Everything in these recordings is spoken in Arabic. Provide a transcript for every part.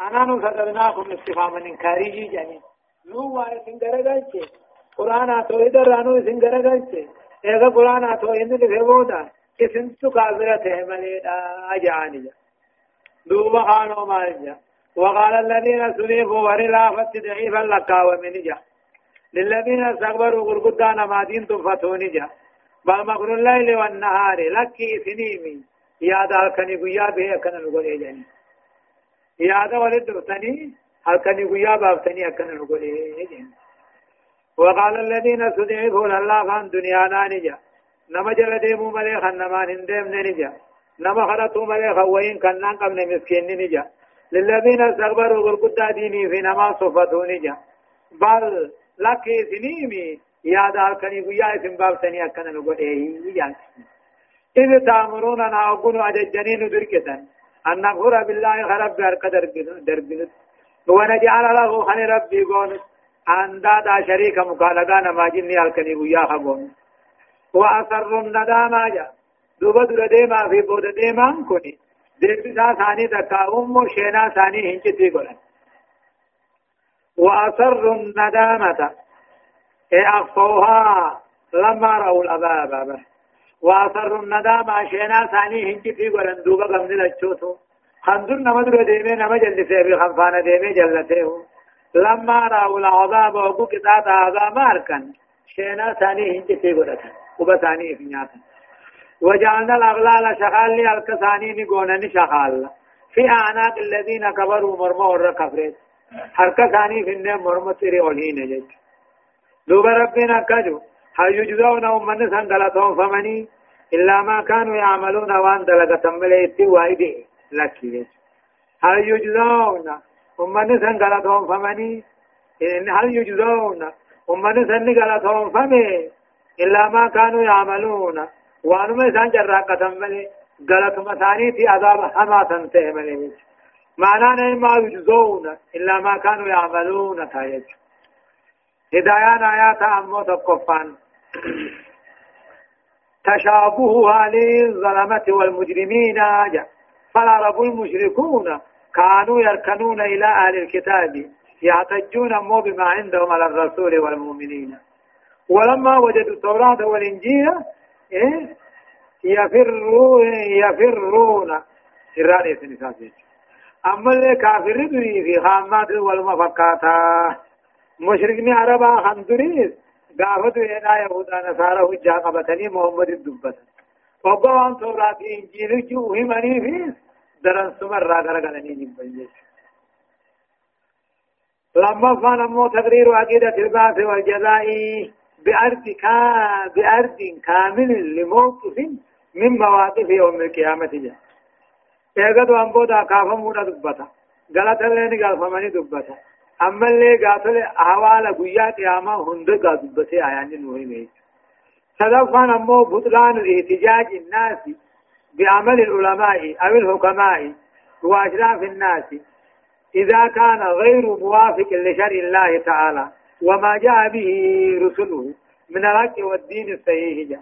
أنا نصدرناكم استفهاما إنكاري جاني نو وأنا سنگرگلچه قرآن آتو ادر رانو سنگرگلچه اذا قرآن آتو اندل فبودا كسنتو كافرة مليدا أجعاني دوبا خانو مالجا وقال الذين سليفوا ورلافت ضعيفا لقاوة من جا. للذين استكبروا غرقدان ما دين تفتون جا. بل مكر الليل والنهار لكي سنيمي يا دار كني قيا به كن نقول يا دا ولد تني هل كني قيا باب تني كن نقول جاني وقال الذين استضعفوا الله فان دنيا نانجا نما جل ديمو ملي خنمان هندم ننجا نما خرطو ملي خوين كنان قبل مسكين ننجا للذين استكبروا بالقدى ديني في نما صفتو نجا. بل لكي سنيمي يا دار كني قيا اسم باب تني أكن نقول إيه يعني إذ تأمروننا أقول أججنين دركتا أن نغفر بالله خرب بأرك دربنت ونجعل له خن ربي قون أن دادا شريك مقالقان ما جني الكني قيا خبون وأسر الندامة جا. دوبا در ديما في بود ديما كوني. ديبسا ثاني تكا أم شينا ثاني هنجتي قولن. وأسر الندامة إيه أخفوها لما رأوا الأباب. وأسر الندامة شينا ثاني هنجتي قولن. دوبا قمد لچوتو خندر نمدر ديمي نمجل لسيبي خنفان ديمي جلته لما رأوا العذاب وقو كتات عذاب أركن شينا ثاني هنجتي قولن وبثاني في نياتا وجعلنا الأغلال شغال الكثاني نقونني شغال. في أعناق الذين كبروا مرمى الركفرت حركة ثاني في النم مرمى تري أولين جج دوب ربنا كجو هل يجزون أمن سنغلتهم فمني إلا ما كانوا يعملون وان دلغة مليتي وايدي لك هل يجزون أمن سنغلتهم فمني هل يجزون أمن سنغلتهم فمني إلا ما كانوا يعملون. وانما إسان جراقة ملي غلط مساني في عذاب حما تنتهي ملي معنى ما يجزون إلا ما كانوا يعملون تايج. هدايان آيات أمو تقفان تشابهها للظلمة والمجرمين. فلا رب المشركون كانوا يركنون إلى أهل الكتاب يعتجون مو بما عندهم على الرسول والمؤمنين. ولما وجدوا التوراة والإنجيل إيه؟ يفرون يفرون. سران سنسات أما اللي كافر دري في خامات والمفقاتا مشرقني عربا خندريس قافتوا هنا يهودا نصارى هجا قبتني محمد الدبت وقوان توراة إنجيل جوه مني فيس درن سمر را غرغلني جبن لما فان أمو تقرير عقيدة البعث والجزاء بأرض كا بأرض كامل لموقف من مواقف يوم القيامة جاء ايغد وان بودا كافا مودا دبتا غلط لين قال فماني دبتا اما اللي قاتل احوال قيا قيامة هند قاد دبتا آيان نوهي ميت صدفان امو بطلان الاحتجاج الناس بعمل العلماء أو الحكماء وأشراف الناس. إذا كان غير موافق لشرع الله تعالى وما جاء به رسله من الحق والدين الصحيح. جاء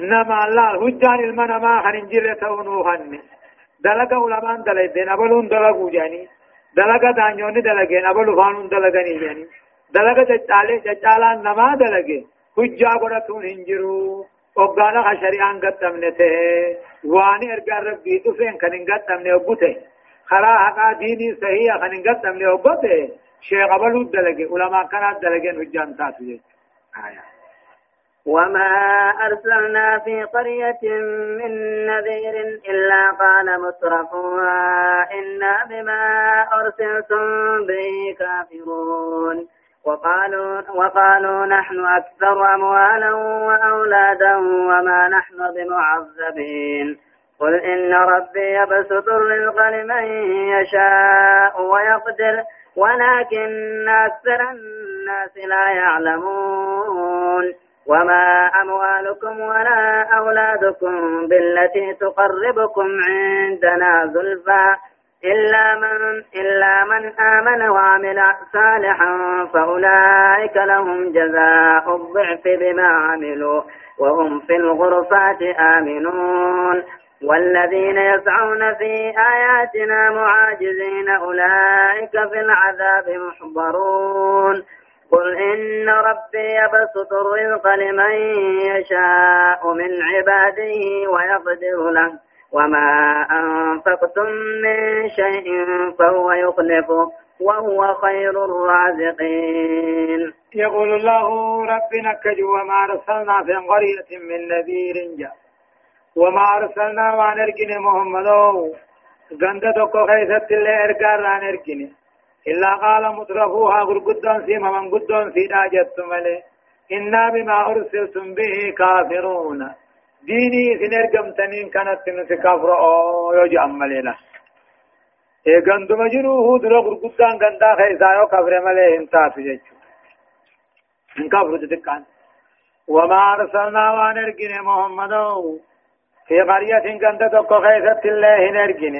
نما الله هجان المنا ما خنجر تونوهن دلق علماء دلقين أبلون دلقوا جاني. دلق دانيون دلقين أبلو فانون دلقني جاني. دلق ججالي ججالان نما دلقين. هجا قرتون هنجروا وقانا خشريان قدمنته واني ارقى ربي تفين كنن قدمنه وقته خرا حقا ديني صحيح خنن قدمنه وقته شيخ أبلو دلقين علماء كانت دلقين هجان تاتو آية وما أرسلنا في قرية من نذير إلا قال مترفوها إنا بما أرسلتم به كافرون وقالوا, وقالوا نحن أكثر أموالا وأولادا وما نحن بمعذبين. قل إن ربي يبسط الرزق لمن يشاء ويقدر ولكن أكثر الناس لا يعلمون. وما أموالكم ولا أولادكم بالتي تقربكم عندنا زلفى. إلا من إلا من آمن وعمل صالحا فأولئك لهم جزاء الضعف بما عملوا وهم في الغرفات آمنون. والذين يسعون في آياتنا معاجزين أولئك في العذاب محضرون. قل إن ربي يبسط الرزق لمن يشاء من عباده ويقدر له. وما أنفقتم من شيء فهو يخلفه وهو خير الرازقين يقول الله ربنا كجو وما أرسلنا في قرية من نذير جاء. وما أرسلنا وان ارقن محمدو غند تقو خيست اللي ارقار ران ارقن إلا قال مترفوها غرقدون سيما من قدون سيدا جدت ملي إنا بما أرسلتم به كافرون. ديني سنرقم تنين كانت نسي كافر أو يجي أمالينا. إيه غندو مجروه درو غرقدان غندا خيسا يو كافر ملي انتاسو جيچو إن كافر تتكان وما أرسلنا وان ارقن محمدو. في قرية كنت تقو خيثت الله نرجن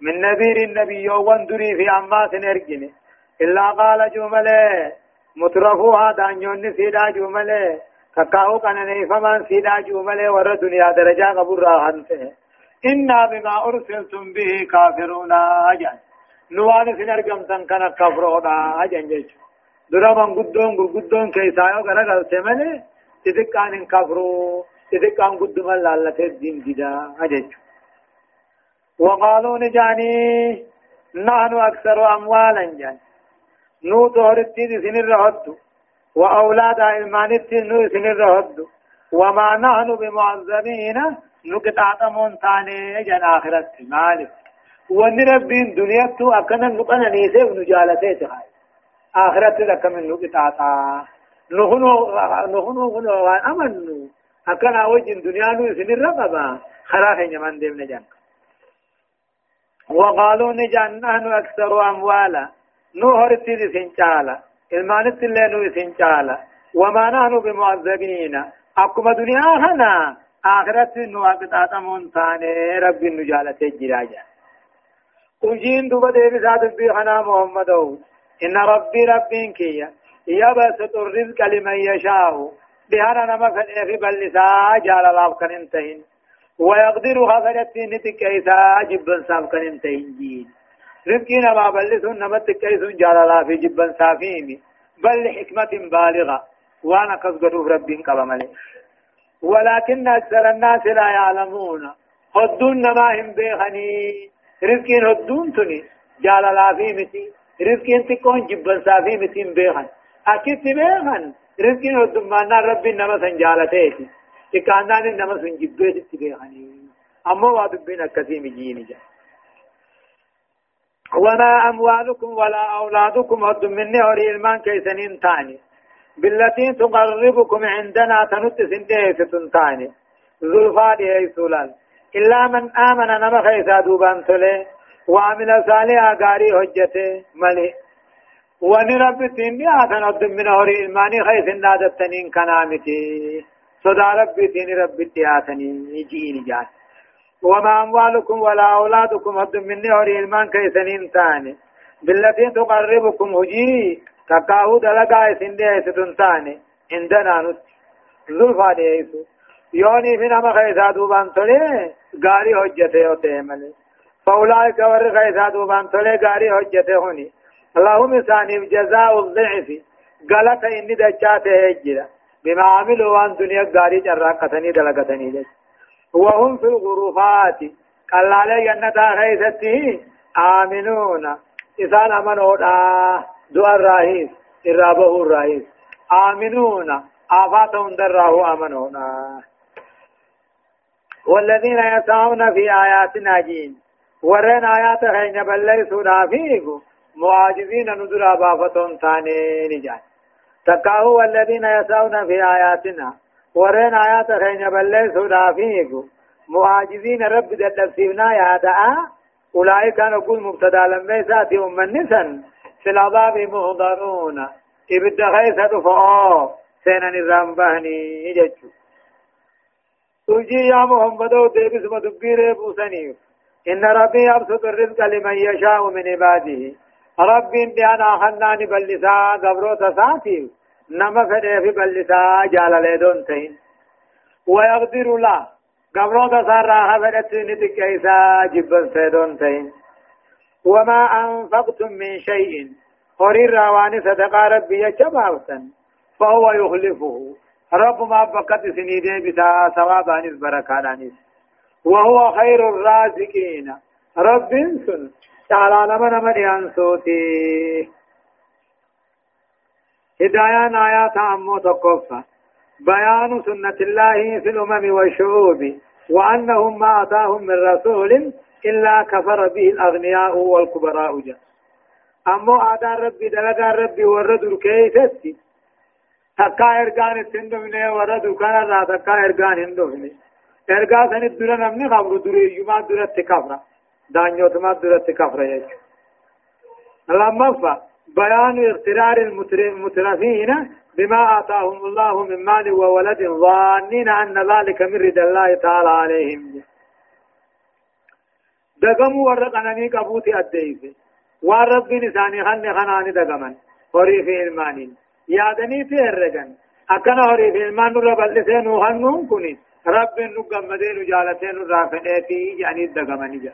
من نذير النبي واندري في أمات نرجن إلا قال جمله مترفوها دانيون سيدا جمله كاكاو كان فمن سيدا جمله ور دنيا درجة قبر راهنته إنا بما أرسلتم به كافرون أجل نوان سنرجم تنكن كفرون أجل جيش درا من قدون قدون كيسايو غرقل سمله تذكان كفرون إذا كان قد من لالة الدين جدا أجج. وقالوا نجاني. نحن أكثر أموالا جان. نو تهرتي سن الرهد وأولاد علمانتي نو سن الرهد وما نحن بمعذبين. نقطعتمون ثاني جان آخرت مالك. وان ربين دنياتو أكنا نقنا نيسيف نجالته تخاي آخرت لك من نقطعتا نهنو نهنو نهنو أمنو. أكنا وجه دنيا نو سن الرقبة خلاص يمان ديم نجان وقالوا نجان نحن أكثر أموالا. نو هرتي سنچالا المانت اللي نو سنچالا وما نحن بمعذبين أكما دنيا هنا آخرت نو أقطاط مونتاني رب النجالة جراجا وجين دوبا ديبي سادت بيخنا محمد إن ربي ربين كيا يبسط الرزق لمن يشاء بهانا نما فنه في بلسا جال الله كان انتهين ويقدر نتك إيسا جبن كان انتهين جين. رزقي نما بلسون نما تكيسون جال الله في جبن صافيمي بل حكمة بالغة. وأنا قصدر رب قبمالي ولكن أكثر الناس لا يعلمون. هدون نما هم بيخني رزقين هدون تني. جال الله في متي. رزقين تكون جبن صافي متي بيخن أكيد بيخن رزقين ودمانا ربي نما سنجالتيتي إكاندان نما سنجبت تبيخني أما وادبين الكثيم جيني جا. وما أموالكم ولا أولادكم هد مني هوري المان كيسنين تاني بالتي تقربكم عندنا تنت سنده ستنتاني ذلفا دي سولال إلا من آمن نما خيسا دوبان تلي وعمل صالحا غاري حجته ملي وان رب تيني آتن عبد من هوري الماني خيس النادة تنين كنامتي صدا رب تيني رب تياتني يجيني جان وما أموالكم ولا أولادكم عبد من هوري المان كيسنين تاني بالتي تقربكم هجي كاكاو دلقا سندي ستن تاني عندنا نت. ذلفا ديسو يوني في نما خيسا دوبان تولي غاري حجته يوته ملي. فأولئك ور خيسا دوبان تولي غاري حجته هوني. اللهم ثاني جزاء الضعف. غلط إني دچاته هجرا بما عملوا وان دنيا غاري جراقتني دلغتني لك وهم في الغرفات. قال لا جنة خيستي آمنون إذا أمنوا دعاء الرئيس إرابه الرئيس آمنون. آفاتهم دراه آمنون. والذين يسعون في آياتنا جين ورين آيات خين بل ليسوا نافيقوا معاجزين ندرا بافتون ثاني نجان تقاهو الذين يسعون في آياتنا ورين آيات خين بلي سودا فيكو معاجزين رب دلسيبنا يا دعا. أولئك نقول مبتدا لما يساتي أم النسن في العذاب مهضرون. إبدا خيسة فأو سينا نظام بهني ججو. تجي يا محمد ديبس مدبير بوسنيف إن ربي يبسط الرزق لمن يشاء من عباده. ربين بيانا خنان بلسا قبرو تساتي نما فده في بلسا جالالي دون تين ويقدر لا قبلو تسارا خفدت نتك إيسا جبا سيدون تين وما أنفقتم من شيء قرير رواني صدقاء ربي يجمعوتا فهو يخلفه رب ما بقت سنيدي بتا ثوابانيس بركانانيس وهو خير الرازقين رب سن تعالى لمن من ينسوتي هدايان آيات عمو تقفى بيان سنة الله في الأمم والشعوب وأنهم ما أتاهم من رسول إلا كفر به الأغنياء والكبراء جاء أمو آدار ربي دلقا ربي ورد كيفتي تكا ارغان التندمنه ورد كان را تكا ارغان هندوفنه ارغا سن دور نمني خبر دور يما دور تكفر دانيو تما دور تكفر يج لما فا بيان اغترار المترفين بما آتاهم الله من مال وولد ظانين أن ذلك من رد الله تعالى عليهم. دقموا ورقنا قبوتي أديف ورب نساني خن خناني دقمن وريف المانين. يادني في الرجن. أكن هوري في المان نور بلسين وهنون كوني. رب نقم مدين جالتين رافنيتي يعني دقمني جا.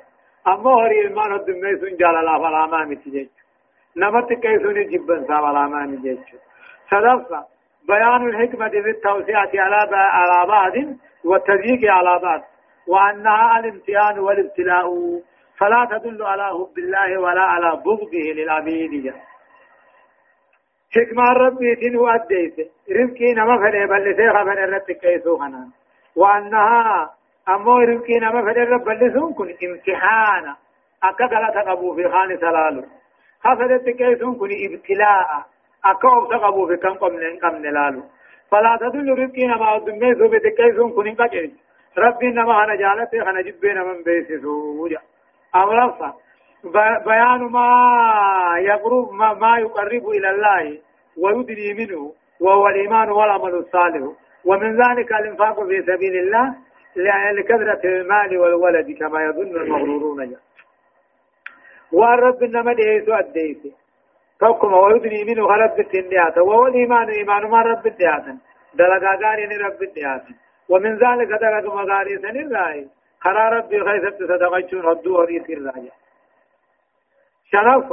أما هوري المان سن جالالا فلا ما متجج نمت كيسوني جبن سا فلا ما متجج صدفة بيان الحكمة في التوسعة على على بعض والتضييق على بعض وأنها الامتحان والابتلاء. فلا تدل على حب الله ولا على بغضه للعبيد حكمة ربي تنو أديت رزقي نما فدي بل سيخا فدي رب كيسو خنا وأنها أمو رزقي نما فدي رب بل سون كن امتحانا. أكا غلط قبو في خان سلالو. خفدت كيسون كن ابتلاء. أكا أبسا قبو في كم قمن قمن لالو. فلا تدل رزقي نما أدمي سو بتكيسون كن قجر ربي نما خنا جالت خنا جبين من بيسسو أمرفا بيان ما يقرب ما, ما يقرب إلى الله ويدني منه وهو الإيمان والعمل الصالح. ومن ذلك الإنفاق في سبيل الله لكثرة المال والولد كما يظن المغرورون. جاء والرب إنما ديس أديس فكما ويدني منه خلق بالتنيات وهو الإيمان إيمان ما رب الديات دلقا قارين رب الديات ومن ذلك دلق مغاري سن الرأي خرا ربي خيثت صدقشون ردوه ريس الرأي شرف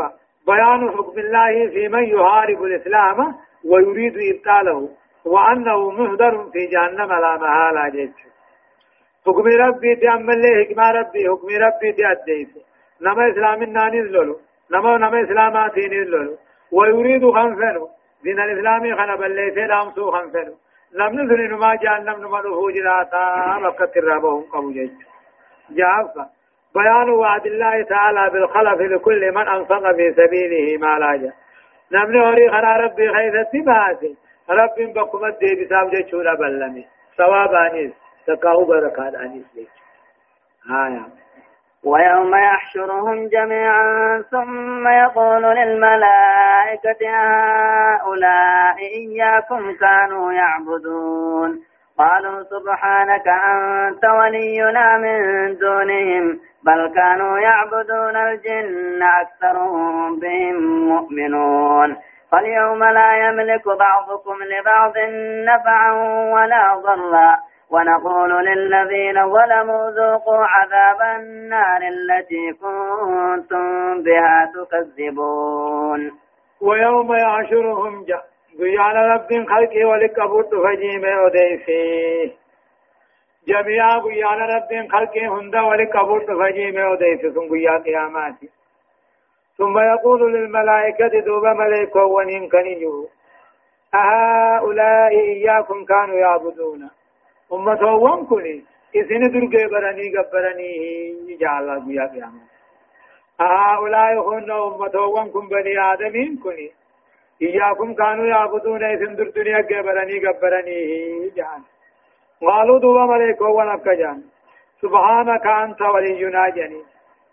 بيان حكم الله في من يحارب الإسلام ويريد إبطاله وأنه مهدر في جهنم لا محالة جيش حكم ربي تأمل حكم ربي حكم ربي تأديس نما إسلام النانيز لولو نما نما إسلاماتين لولو ويريد خنفنه دين الإسلام خنب اللي سلام سو خنفنه نمن سنين ما جهنم نما نفوج راتا مكة الرابهم قبو جيش جافا بيان وعد الله تعالى بالخلف لكل من أنفق في سبيله ما لاجا نمني هوري خنا ربي خيث تباسي ربي بكم الدي بساب جيشونا بلمي ثواب أنيس تقاو بركات أنيس ليش آية ويوم يحشرهم جميعا ثم يقول للملائكة هؤلاء إياكم كانوا يعبدون. قالوا سبحانك أنت ولينا من دونهم بل كانوا يعبدون الجن أكثرهم بهم مؤمنون. فاليوم لا يملك بعضكم لبعض نفعا ولا ضرا. ونقول للذين ظلموا ذوقوا عذاب النار التي كنتم بها تكذبون. ويوم يعشرهم جاء قيانا رب خلقي ولك أبوت فجيم أديسي جميعا قيانا رب خلقي هندا ولك أبوت فجيم أديسي ثم قيا قياماتي ثم يقول للملائكة دوب ملائكة ونين كنجو أهؤلاء إياكم كانوا يعبدون. أمة وانكني إذن درقي برني قبرني جعل الله قيا قيامات أهؤلاء هن أمة وانكم بني آدمين كني إياكم كانوا يعبدون إذن در دنيا قبرني قبرني جان قالوا دوبا مليكو ونفك جان سبحانك أنت ولينا جني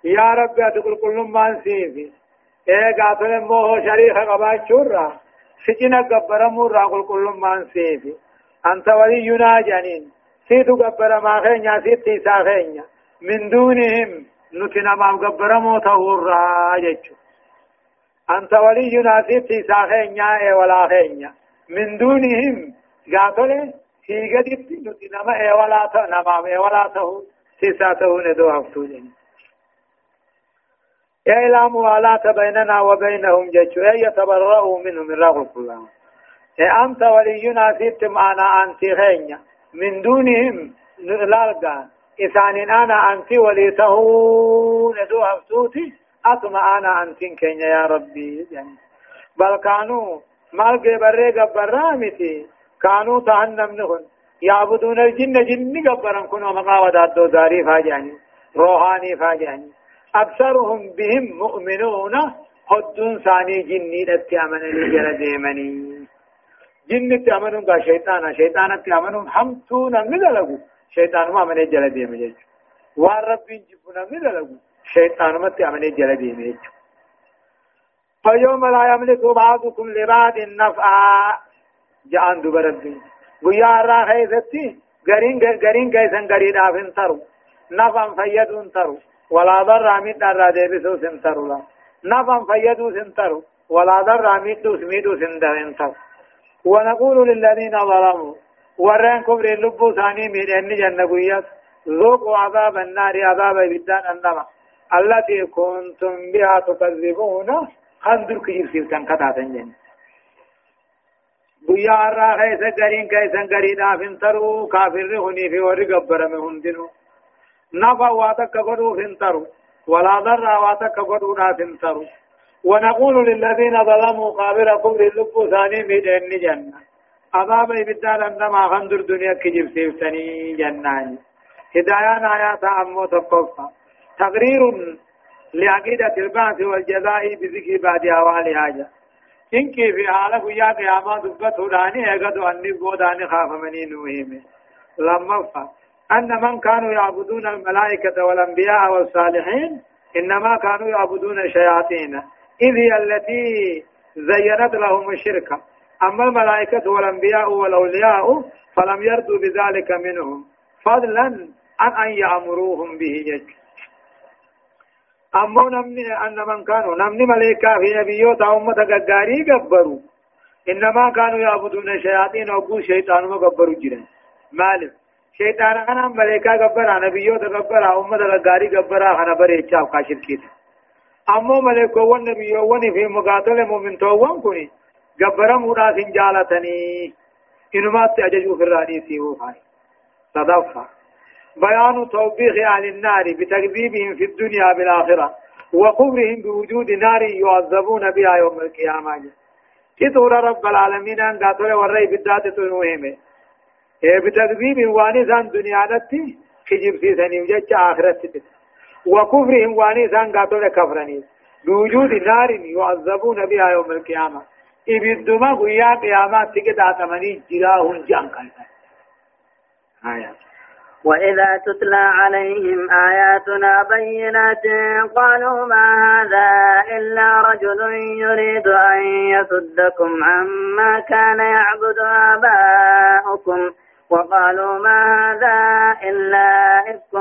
يا رب أتقل كل ما سيفي إيه قاتل موه شريخ قبات شورا سجن قبر مرا قل كل ما سيفي أنت ولينا جنين. سيتو قبر ما خينيا سيتي ساخينيا من دونهم نتنا ما قبر موته الرا جيشو أنت ولينا في ساخين يا ولا خين من دونهم قاتل هي قد نتي نما اي ولا تا نما اي ولا تا سيساته ندو هفتو جن يا إلى موالاة بيننا وبينهم جيشو أي يتبرأوا منهم من رغل كلهم أنت ولينا سيت معنا أنت غينيا من دونهم لالقا إسان أنا أنت وليته ندو هفتوتي أطمع أنا أنت كينيا يا ربي يعني بل كانوا مال بري قبرامتي كانوا تهنم نهن يعبدون الجن جن قبرن كنوا مقاودات دو داري فاجاني روحاني فاجاني أكثرهم بهم مؤمنون هدون ثاني جني دتي أمنني جل ديمني جن تأمنون کا شيطانا شيطانا تأمنون حمتون مدلقو شيطان ما من جل ديمني وان جبنا مدلقو شيطان ما تأمني جل ديمني فيوم لا يملك بعضكم لبعض نفعا۔ جان دوب ربي ويا را خيزتي غرين غرين كيسن غرين افن ترو۔ نفعا فيدون ترو۔ ولا ضر عميد را ديبسو سنترو لا۔ نفعا فيدو سنترو ولا ضر عميد سميدو سندرين ترو۔ ونقول للذين ظلموا ورين كبر اللبو ثاني من أن جنة قياس ذوقوا عذاب النار عذاب بدان النما التي كنتم بها تكذبون. خندر كجيب سيفتان كتاتن جن بيا را خيسا غرين كيسا غرين آفن ترو. كافر هني في ورق برم هندنو نفا واتك قدو فنترو ولا ضر واتك قدو نافن ترو. ونقول للذين ظلموا قابل قبر اللب ثاني ميدين جنة. عذاب إبدال أنما خندر دنيا كجيب سيفتني جناني هدايان آيات أمو تقفى. تقرير لعقيدة البعث والجزاء بذكر بعد أوال حاجة إنك في حالة يا قيامة دبته داني أقد أني قوداني خاف مني نوهم لما فا أن من كانوا يعبدون الملائكة والأنبياء والصالحين إنما كانوا يعبدون الشياطين. إذ هي التي زينت لهم الشركة أما الملائكة والأنبياء والأولياء فلم يردوا بذلك منهم فضلا عن أن يأمروهم به. يجب أمو نمني أن من كانوا نمني ملائكة في نبيوت أمة غغاري غبروا. إنما كانوا يعبدون الشياطين وقو شيطان وغبروا جرا مالك. شيطان أنا ملائكة غبرا نبيوت غبرا أمة غغاري غبرا خنا بريچا وكاشر كيت أمو ملائكة والنبيو وني في مقاتل مؤمن توان كوني غبرا مودا سنجالتني إنما تأججوا في الراني سيهو هاي صدفة بيان توبيخ أهل النار بتكذيبهم في الدنيا بالآخرة وكفرهم بوجود نار يعذبون بها يوم القيامة كتور رب العالمين أن قاتل والرأي بالذات تنوهم بتكذيب وانسان دنيا نتي خجب سيساني وجج آخرت وكفرهم وانسان قاتل كفرني. بوجود نار يعذبون بها يوم القيامة. إبدما قيام قيامات تكت آتمني جراهن جانكا آيات وإذا تتلى عليهم آياتنا بينات قالوا ما هذا إلا رجل يريد أن يصدكم عما كان يعبد آباؤكم. وقالوا ما هذا إلا إفك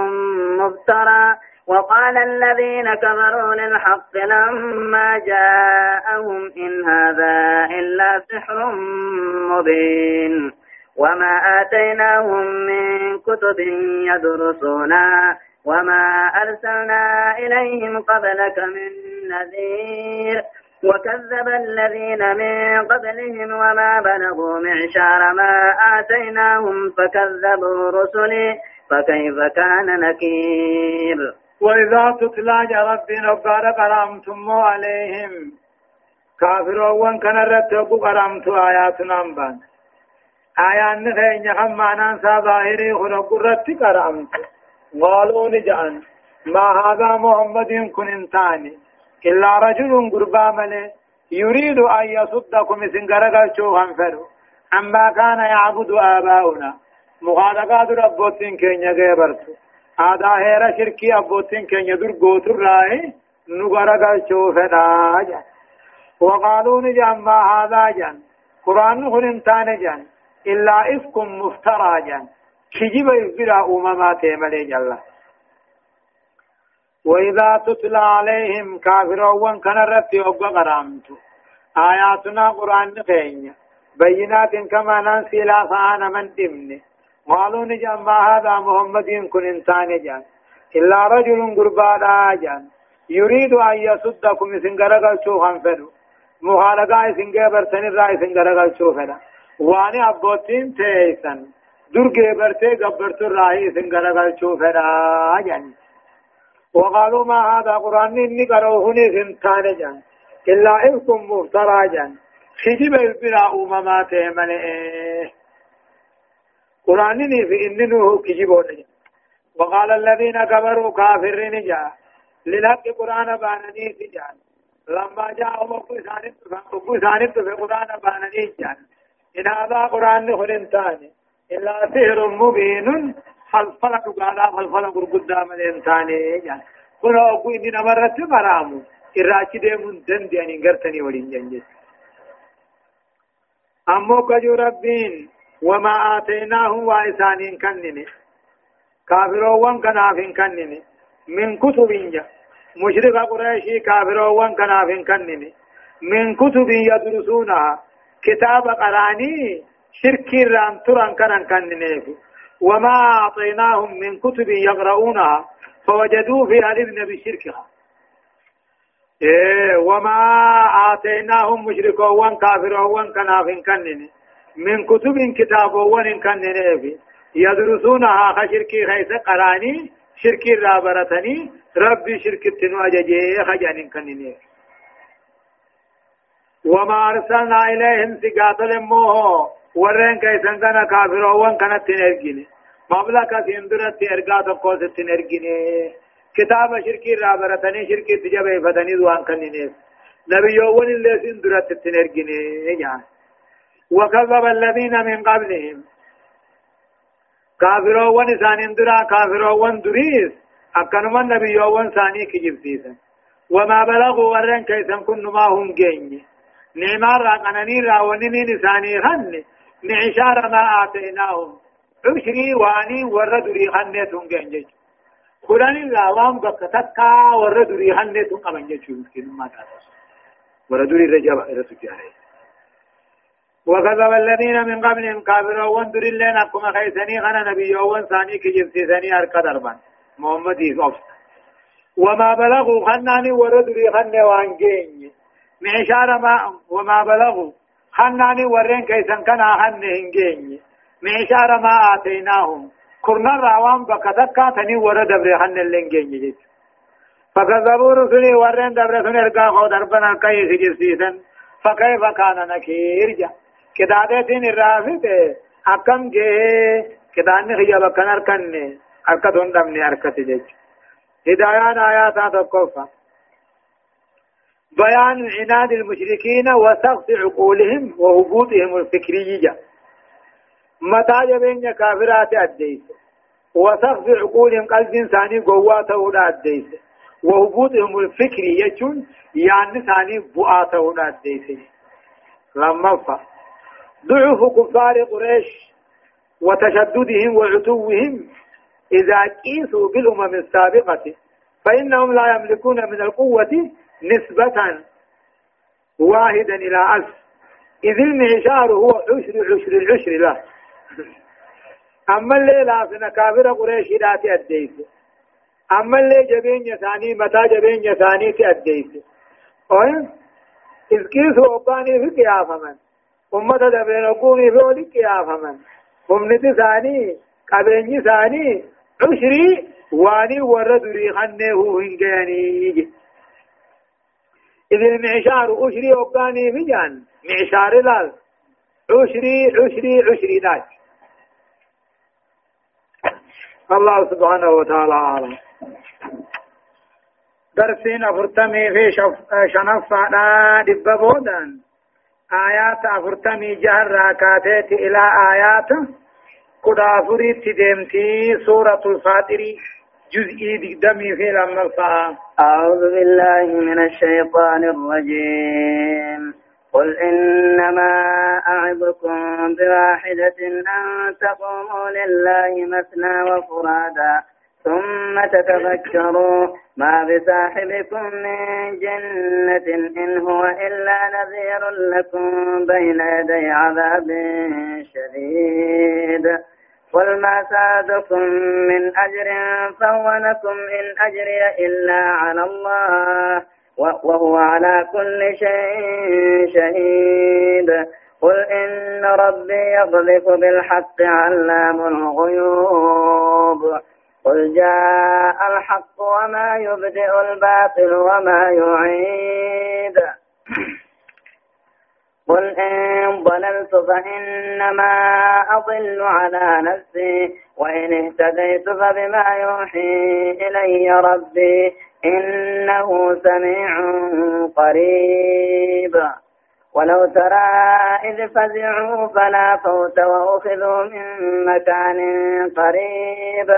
مفترى وقال الذين كفروا للحق لما جاءهم إن هذا إلا سحر مبين وما آتيناهم من كتب يدرسونها وما أرسلنا إليهم قبلك من نذير وكذب الذين من قبلهم وما بلغوا معشار ما آتيناهم فكذبوا رسلي فكيف كان نكير وإذا تتلى ربنا وقال قرامتم عليهم. كافرون كان رتبوا قرامت آياتنا أنبان آيان خيني هم معنى ظاهري خلق قررت قرأمت قالوا نجعل ما هذا محمد كن انتاني. إلا رجل قربا ملي. يريد أن يصدكم سنقرق شوهم فرو. عما كان يعبد آباؤنا. مخالقات ربوتين كين يغيبرت هذا هيرا شركي أبوتين كين يدر قوتر راي نقرق شوفنا وقالوا نجعل ما هذا جان قرآن خل انتان جان إلا إفك مفترى جان كجب يفرع أممات ملي جل وإذا تتلى عليهم كافرون كان رتي أبقى قرامت آياتنا قرآن خينيا بينات كما ننسي لا فانا من دمن قالوا نجان ما هذا محمد كن انسان جان. إلا رجل قربانا جان. يريد أن يصدكم سنقرقل شوفا فنو مخالقا سنقبر سنرى سنقرقل شوفنا واني أبوتين تيسن درقه برتي قبرت الراهي سنقرقل شوفنا جان. وقالوا ما هذا قرآن إني قروه سنتان جان. إلا إلكم مفترى جان. خجب البلا أممات من إيه قرآن في إنه كجبون جان وقال الذين كفروا كافرين جاء للحق قرآن بانني جان لما جاءهم أبو سانب أبو في قرآن بانني جان إن هذا قرآن خلنتان إلا سحر مبين فالفل قالا فالفل قرقدا من إنسان جان كنا أقو إني نمرت مرامو إراچي ديمون دن دياني غرتني ولين جنجس أمو كجو ربين وما آتيناهم وإسانين كنني كافروان كنافين كنني من كتب جا مشرق قريشي كافروان كنافين كنني من كتب يدرسونها. كتاب قرآني شركي ران تران كنن. كنني وما أعطيناهم من كتب يقرؤونها. فوجدوا فيها الابن بشركها إيه وما آتيناهم مشركون كافرون كنافين كنن. من كتب كتابون كنن يدرسونها خشركي خيس قراني شركي رابرتني ربي شرك تنواججي خجان كنن وما أرسلنا إليهم سقاطل موه ورين كيسن كان كافرون كانت تنرجني مبلغ سندرت ارغا تقو ستنرجني كتاب شركي رابرتني شركي تجبه فتني دوان كنينيس نبي. يوون اللي سندرت تنرجني يعني وكذب الذين من قبلهم. كافرون سان درا كافرون دريس. أكنما النبي يوون ساني كجبتيسا. وما بلغوا ورن كيسن كن ما هم جيني. نعمار راقنني راونني نساني خن معشار ما آتيناهم. عشري واني وردري خنتهم جنجج خلاني لاوام بكتكا وردري خنتهم قبن جنجج مسكين ما تعرف. وردري رجب رسجاري وكذب الذين من قبلهم كافرون. وندر لنا كما خيسني غنا نبي. وان ثاني كجبسيسني ارك دربان. محمد يوسف. وما بلغوا خناني وردري خن وانجين. معشار ما وما بلغوا خناني ورين كيسن كنا خن هنجين. معشار ما آتيناهم. كرنا راوان بكتكا تني ورد دبر خن اللنجين جيت فكذبوا رسلي ورين دبر سن ارقا خو دربنا كي سجسيسن فكيف كان نكير جا كدادتين الرافت أكم جه كدان خيا بكن أركن أركتون دمني أركت جيت هدايان آيات تقفى بيان عناد المشركين وسقط عقولهم وهبوطهم الفكرية متى جبين كافرات أديس وسقف عقولهم قلب إنساني قواته أديس وهبوطهم الفكري يجون يعني ثاني بؤاته أديس لما فا ضعف كفار قريش وتشددهم وعتوهم إذا قيسوا بالأمم السابقة فإنهم لا يملكون من القوة نسبة واحدا إلى ألف. إذ المعشار هو عشر عشر العشر له أما اللي لافنا كافر قريش لا تأديس أما اللي جبين يساني متى جبين يساني تأديس أوه إذ كيس وقاني في قيافة من؟ أمة دبين وقوني في ولي قيافة من أمنتي ثاني قبيني ثاني عشري واني ورد ريخنه هنجاني إذ المعشار عشري وقاني في جان معشار لال عشري عشري عشري ناس الله سبحانه وتعالى أعلم درسين أفرتمي في. شنفة دب بودان آيات أفرتمي جهر راكاتات إلى آيات قد أفريت دمتي سورة الفاتر جزئي دمي في لما أعوذ بالله من الشيطان الرجيم قل إنما أعظكم بواحدة أن تقوموا لله مثنى وفرادا ثم تتفكروا ما بصاحبكم من جنة إن هو إلا نذير لكم بين يدي عذاب شديد. قل ما سادكم من أجر فهو لكم إن أجري إلا على الله وهو على كل شيء شهيد. قل إن ربي يقذف بالحق علام الغيوب. قل جاء الحق وما يبدئ الباطل وما يعيد. قل إن ضللت فإنما أضل على نفسي وإن اهتديت فبما يوحي إلي ربي إنه سميع قريب. ولو ترى إذ فزعوا فلا فوت وأخذوا من مكان قريب.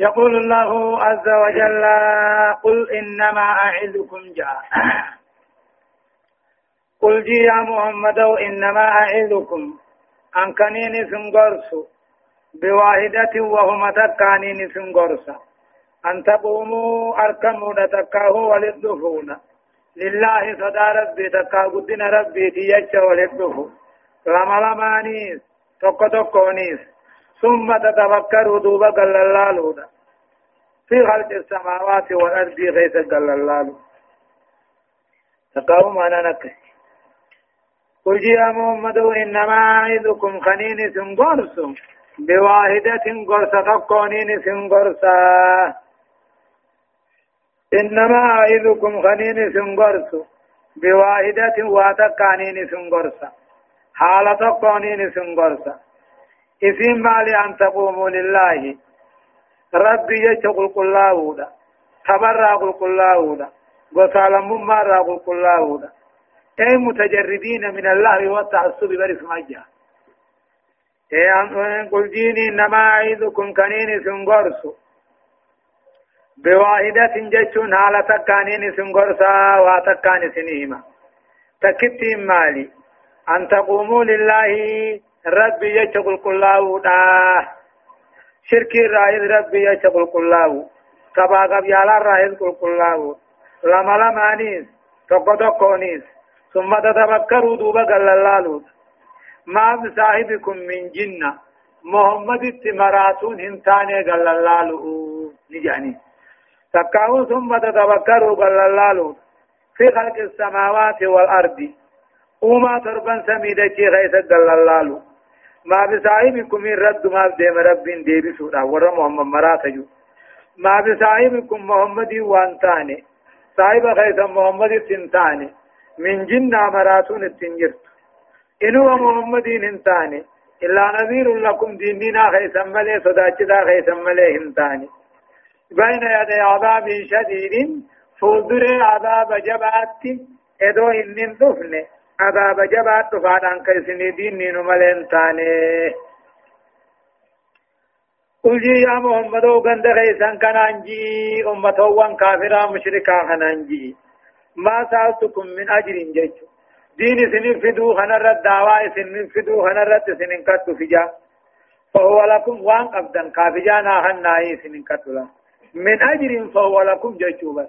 يقول الله عز وجل قل إنما أعظكم جاء. قل جي يا محمد إنما أعظكم. أن كنين سنغرس بواحدة وهم تكانين سنغرس أن تقوموا أركمون تكاه ولدفون لله صدى ربي تكا قدنا ربي تيجا ولدفون لما لمانيس تكو تكونيس ثم تتفكروا دوبا قال الله في خلق السماوات والأرض غيث قال الله تقاوم أنا نكس قل يا محمد إنما أعيدكم خنين سنقرس بواحدة قرص تقونين سنقرصا إنما أعيدكم خنين سنقرس بواحدة واتقانين سنقرصا حالة تقونين سنقرصا اسم مالي أن تقوموا لله. ربي يشقل قلاودا تبرع قل قلاودا قصال مرة قل قلاودا أي متجردين من الله والتعصب برس مجا. أي قل ديني إنما أعيذكم كنين سنغرسو بواحدة جتشون حالة كانين سنغرسا واتكان سنهما تكتين مالي. أن تقوموا لله ربي يشغل كلاو دا شركي رايد ربي يشغل كلاو كبا قب يالا رايد كل كلاو لما لما نيس تقو تقو نيس ثم تتفكروا دوبا قال الله ما بصاحبكم من جنة محمد التمراتون هنتاني قال الله نجاني تكاو ثم تتفكروا قال الله في خلق السماوات والأرض وما تربن سميدتي غيث قال الله ما بصاحبكم من رد ما بديم رب ديبي سودا ور محمد مراتجو ما بصاحبكم محمد وانتاني صاحب خيث محمد تنتاني من جنة مراتون التنجرت إنو محمد انتاني إلا نذير لكم ديننا خيث ملي صداچدا خيث ملي انتاني بين يدي عذاب شديد فوزر عذاب جبات إدو إنن دفنه عذاب جبات فادان كيسني دين نمالين تاني قل يا محمد وغند غيسان كان انجي امته وان كافرا مشركا كان انجي ما سالتكم من اجر جيت دين سنين فدو خنرت دعوا سنين فدو خنرت سنين كتو فجا فهو لكم وان قبدا كافجانا هنائي سنين كتو من اجر فهو لكم جيتوبا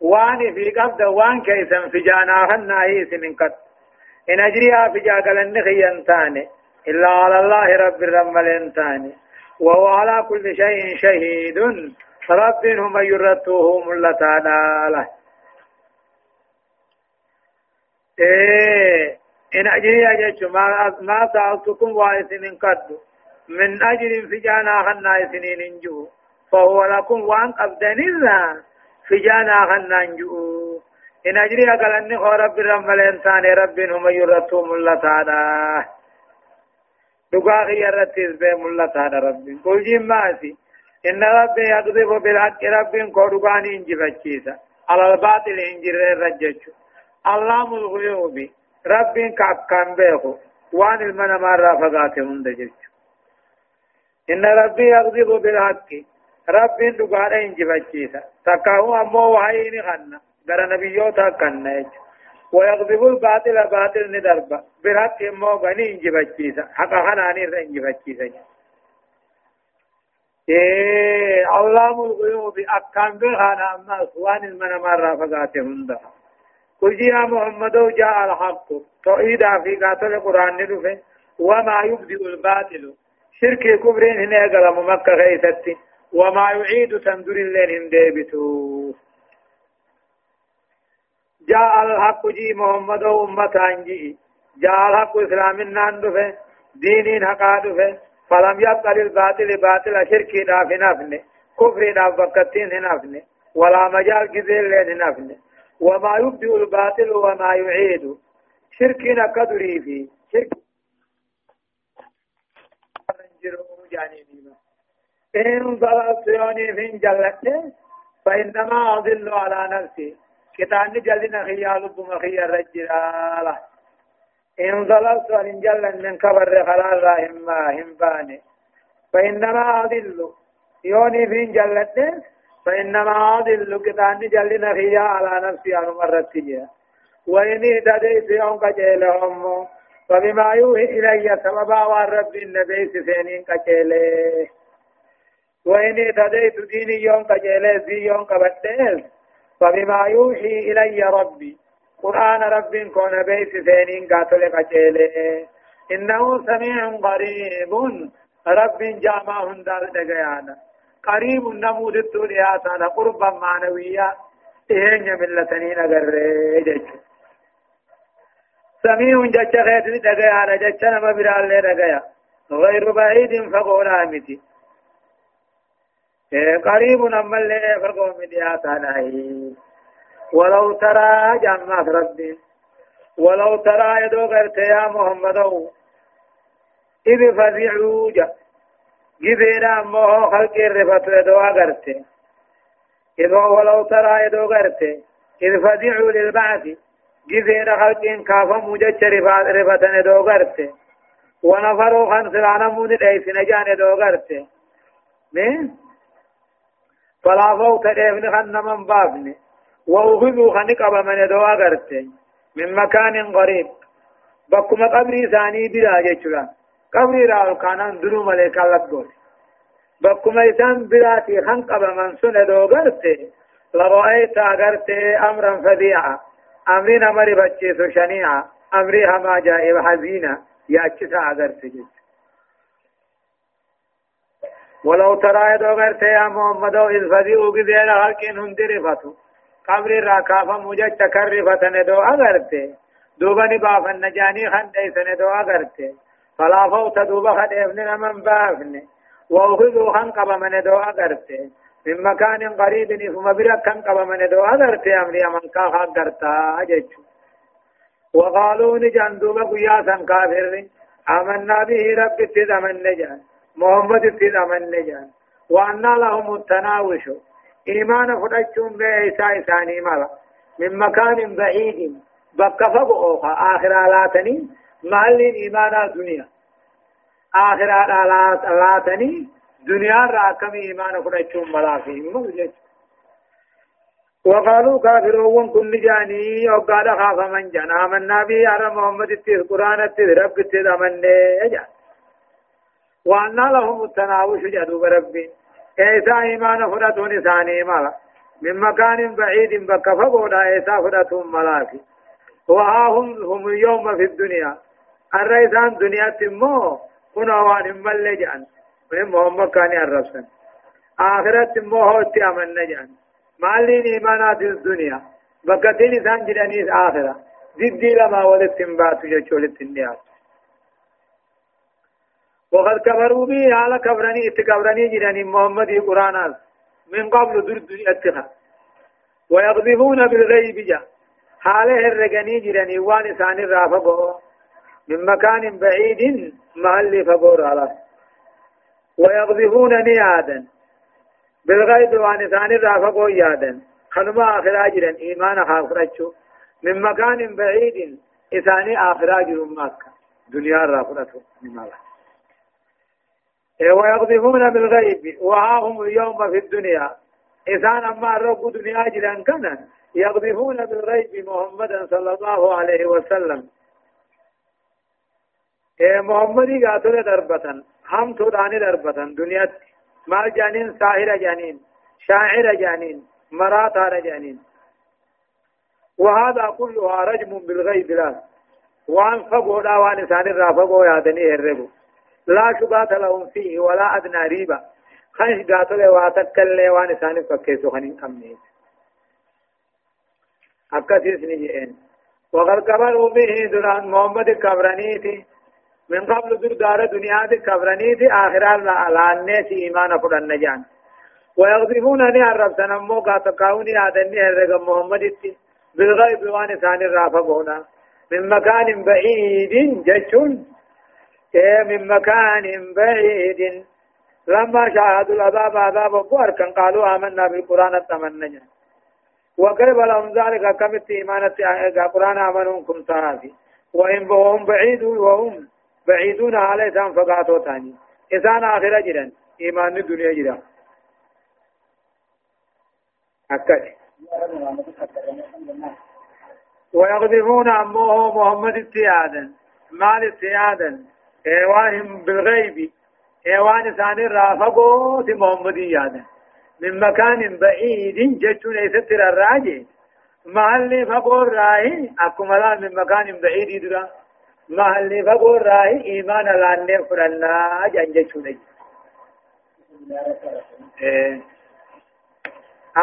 وان في قبدا وان كيسن فجانا هنائي سنين كتو إن أجريها في جاقل النخي تاني إلا على الله رب الرمل تاني وهو على كل شيء شهيد. رب هم يرتوه ملتا داله إيه إن أجري أجرت ما ما سألتكم وائسن قد من أجر في جانا خنا سنين جو فهو لكم وأن أبدن الله في جانا خنا جو إن أجري أقلني هو رب رمال إنسان رب هم يرتو ملتانا دقاقي يرتيز بي ملتانا رب. قل جيم ماسي. إن ربي يقذف بالحق رب كودغان إنجفتشيسا على الباطل إنجر الرجج علام الغيوب رب كأكام بيخو. وان المنا مرة فقاته هندجج إن ربي يقذف بالحق. رب دغان إنجفتشيسا تكاو أمو وحيين خنا غير نبيوتا كنا ويغضب الباطل باطل ندرب بالحق مو غني انجبچيسا حق خناني انجبچيسا إيه علام الغيوب اكان بهانا اما سوان المن مرة فقاته هندا قل يا محمد جاء الحق توحيد في قاتل القرآن ندفه وما يبدئ الباطل شرك كبرين هنا قلم مكة غيثتي وما يعيد تندر اللين هندبتو جاء الحق جي محمد أمة أنجي جاء الحق إسلام ناندفه دين حقا دفه فلم يبقى للباطل باطل شركي داف نفنه كفر داف بكتين نفنه ولا مجال جزيل لين نفنه وما يبدئ الباطل وما يعيد شركي نقدري في شرك إن ضللت يوني من جلته فإنما أضل على نفسي كتان جلنا خيال بما خيال رجلاله إن ضللت وإن جل من كبر خلال راهم هم باني. فإنما أضل. يوني فين جلت فإنما أضل. كتان جلنا خيال على نفسي مرة تجيه وإن اهتديت يوم كجيلهم. فبما يوحي إلي سببا والرب النبي سفينين كجيله وإن اهتديت ديني يوم كجيله زي يوم كبتل فبما يوحي إلي ربي قرآن رب كون بيت سينين قاتل قتيلة. إنه سميع قريب رب جامع هندار دقيانا. قريب نمود التولياتنا قربا معنويا إهن ملتنين قرر سميع جج خيت دقيانا جج نما برال دقيا. غير بعيد فقولا متي. قريب نما اللي فقوم مدياتنا ولو ترى جنات ربي ولو ترى يدو غيرت يا محمد إذ فزعوا جا جبينا مو خلق الرفت يدو غيرت إذ ولو ترى يدو غيرت إذ فزعوا للبعث جبينا خلق كافا مجج رفت يدو غيرت ونفروا خمس لانا مود ليس نجان يدو غيرت من فلا فوت ابن خنمن بابني وأخذوا خنق من دوا غرت من مكان قريب بكما قبري ثاني بلا جچرا قبري را كانان درو ملك الله بكما إسان براتي خنق من سن دو غرت لرأيت غرت أمرا فظيعا أمرين أمر بچيسو شنيعا أمري هما جائب حزينة غرت جيس ولو ترى دو غرت يا محمد إذ فذيعوا قذير هلكين هندر فتو قبر راكافا مجد تكرفتن دو أغرته دوبني بافن نجاني خن ديسن دو أغرته فلا فوت دوبا خد ابن من بافن وأخذوا خن قبا من دو أغرته من مكان قريب ثم برك خن قبا من دو أغرته أمري من كاخا أغرتا أججو وقالوا نجان دوبا قياسا كافر آمنا به رب اتدامن نجان. محمد اتدامن نجان وأنا لهم التناوش إيمان فدچون بإيسا إساني مالا من مكان بعيد بقى فقوها آخر آلاتني محل إيمان دنيا آخر آلاتني دنيا راكم إيمان فدچون ملا فيه وقالوا كافرون كل جاني وقال خاف من جان آمنا به على محمد التير قرآن التير رب التير أمني يجان وأن لهم التناوش جدوب ربي. إيسا إيمان فراتون ثاني مالا. من مكان بعيد بك فقودا إيسا فراتون ملاكي. وها هم هم اليوم في الدنيا. الرئيسان دنيا تمو كنا وان ملجان من محمد كان الرسول آخرت تمو هو تيامن نجان. مالين إيمانات الدنيا. بكتين انسان جرانيس آخرة. ضدي لما ولد تنباتو جاچولت النيات وقد كفروا به على كفرني اتكفرني جراني محمد قرآن من قبل درد اتخا ويقذفون بالغيب جا. حاله الرقني جراني وان ثاني رافقه. من مكان بعيد محل فقور على. ويقذفون نيادا. بالغيب وان ثاني رافقوا يادا. خنما آخر أجرا إيمان خافرتشو من مكان بعيد إثاني آخر أجر مكة دنيا رافقته من الله ويقذفون بالغيب. وها هم اليوم في الدنيا. إذا أما الرب دنيا جران كان يقذفون بالغيب محمدا صلى الله عليه وسلم. إيه محمد قاتل دربة هم توداني دربة دنيا ما جانين ساهر جانين شاعر جانين مراتار جانين. وهذا كلها رجم بالغيب لا. وان فقوا لا وان ثاني رافقوا يادني هربوا لا شبهة لهم فيه ولا أدنى ريبة خنش قاتل واتكل وان ثاني فكيسو خنين كمنيت أكثر سنجئين وقد قبلوا به دران محمد كبرانيتي من قبل در دار دنيا دي كبرانيتي آخرا لعنة إيمان فرن نجان. ويغضبونني الرب سنمو قاتقاوني آدني هرق محمد اتي. بالغيب وان ثاني رافقونا من مكان بعيد جشون من مكان بعيد لما شاهدوا العذاب عذاب الظهر كان قالوا آمنا بالقرآن التمنى وقرب لهم ذلك كمت إيمانة القرآن آمنوا كم تنافي وإن وهم بعيدون وهم بعيدون عليه سان فقاتوا تاني۔ إنسان آخر جدا إيمان الدنيا جدا أكد ويقذفون أمه محمد السيادا مال السيادا ايوانهم بالغيب ايوان ثاني رافقوا في محمدية من مكان بعيد جتون يستر الراجي محل فقور راهي أكم من مكان بعيد درا محل فقور راهي إيمان لأنه فرنا جان جتون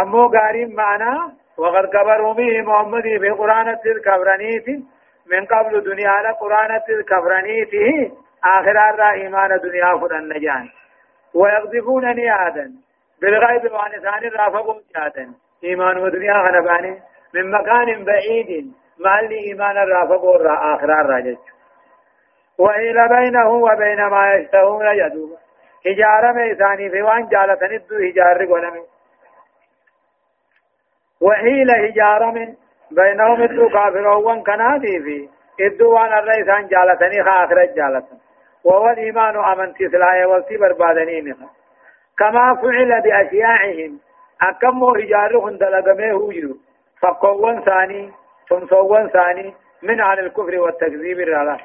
أمو غارين معنا وقد كبروا به محمد في قرآن الكبرانيت من قبل دنيا قرآن الكبرانيته آخر الرا إيمان دنيا فرن نجان ويقذفونني آدن بالغيب وعن ثاني رافقوا جادا إيمان ودنيا غنباني من مكان بعيد مال إيمان الرافقوا الرا آخر الرا وإلى بينه وبين ما يشتهون يدوب حجارة ميساني في وان جالة ندو حجار قلمي وحيل حجارة من بينهم ادو كافرون كنادي في ادو وان الرئيسان جالتني خاخرت جالتني وهو الإيمان أمنتي سلايا والتي بربادنين كما فعل بأشياعهم. أكم رجالهم دلقمه وجدوا فقوان ثاني تمسوان ثاني من عن الكفر والتكذيب الرلا.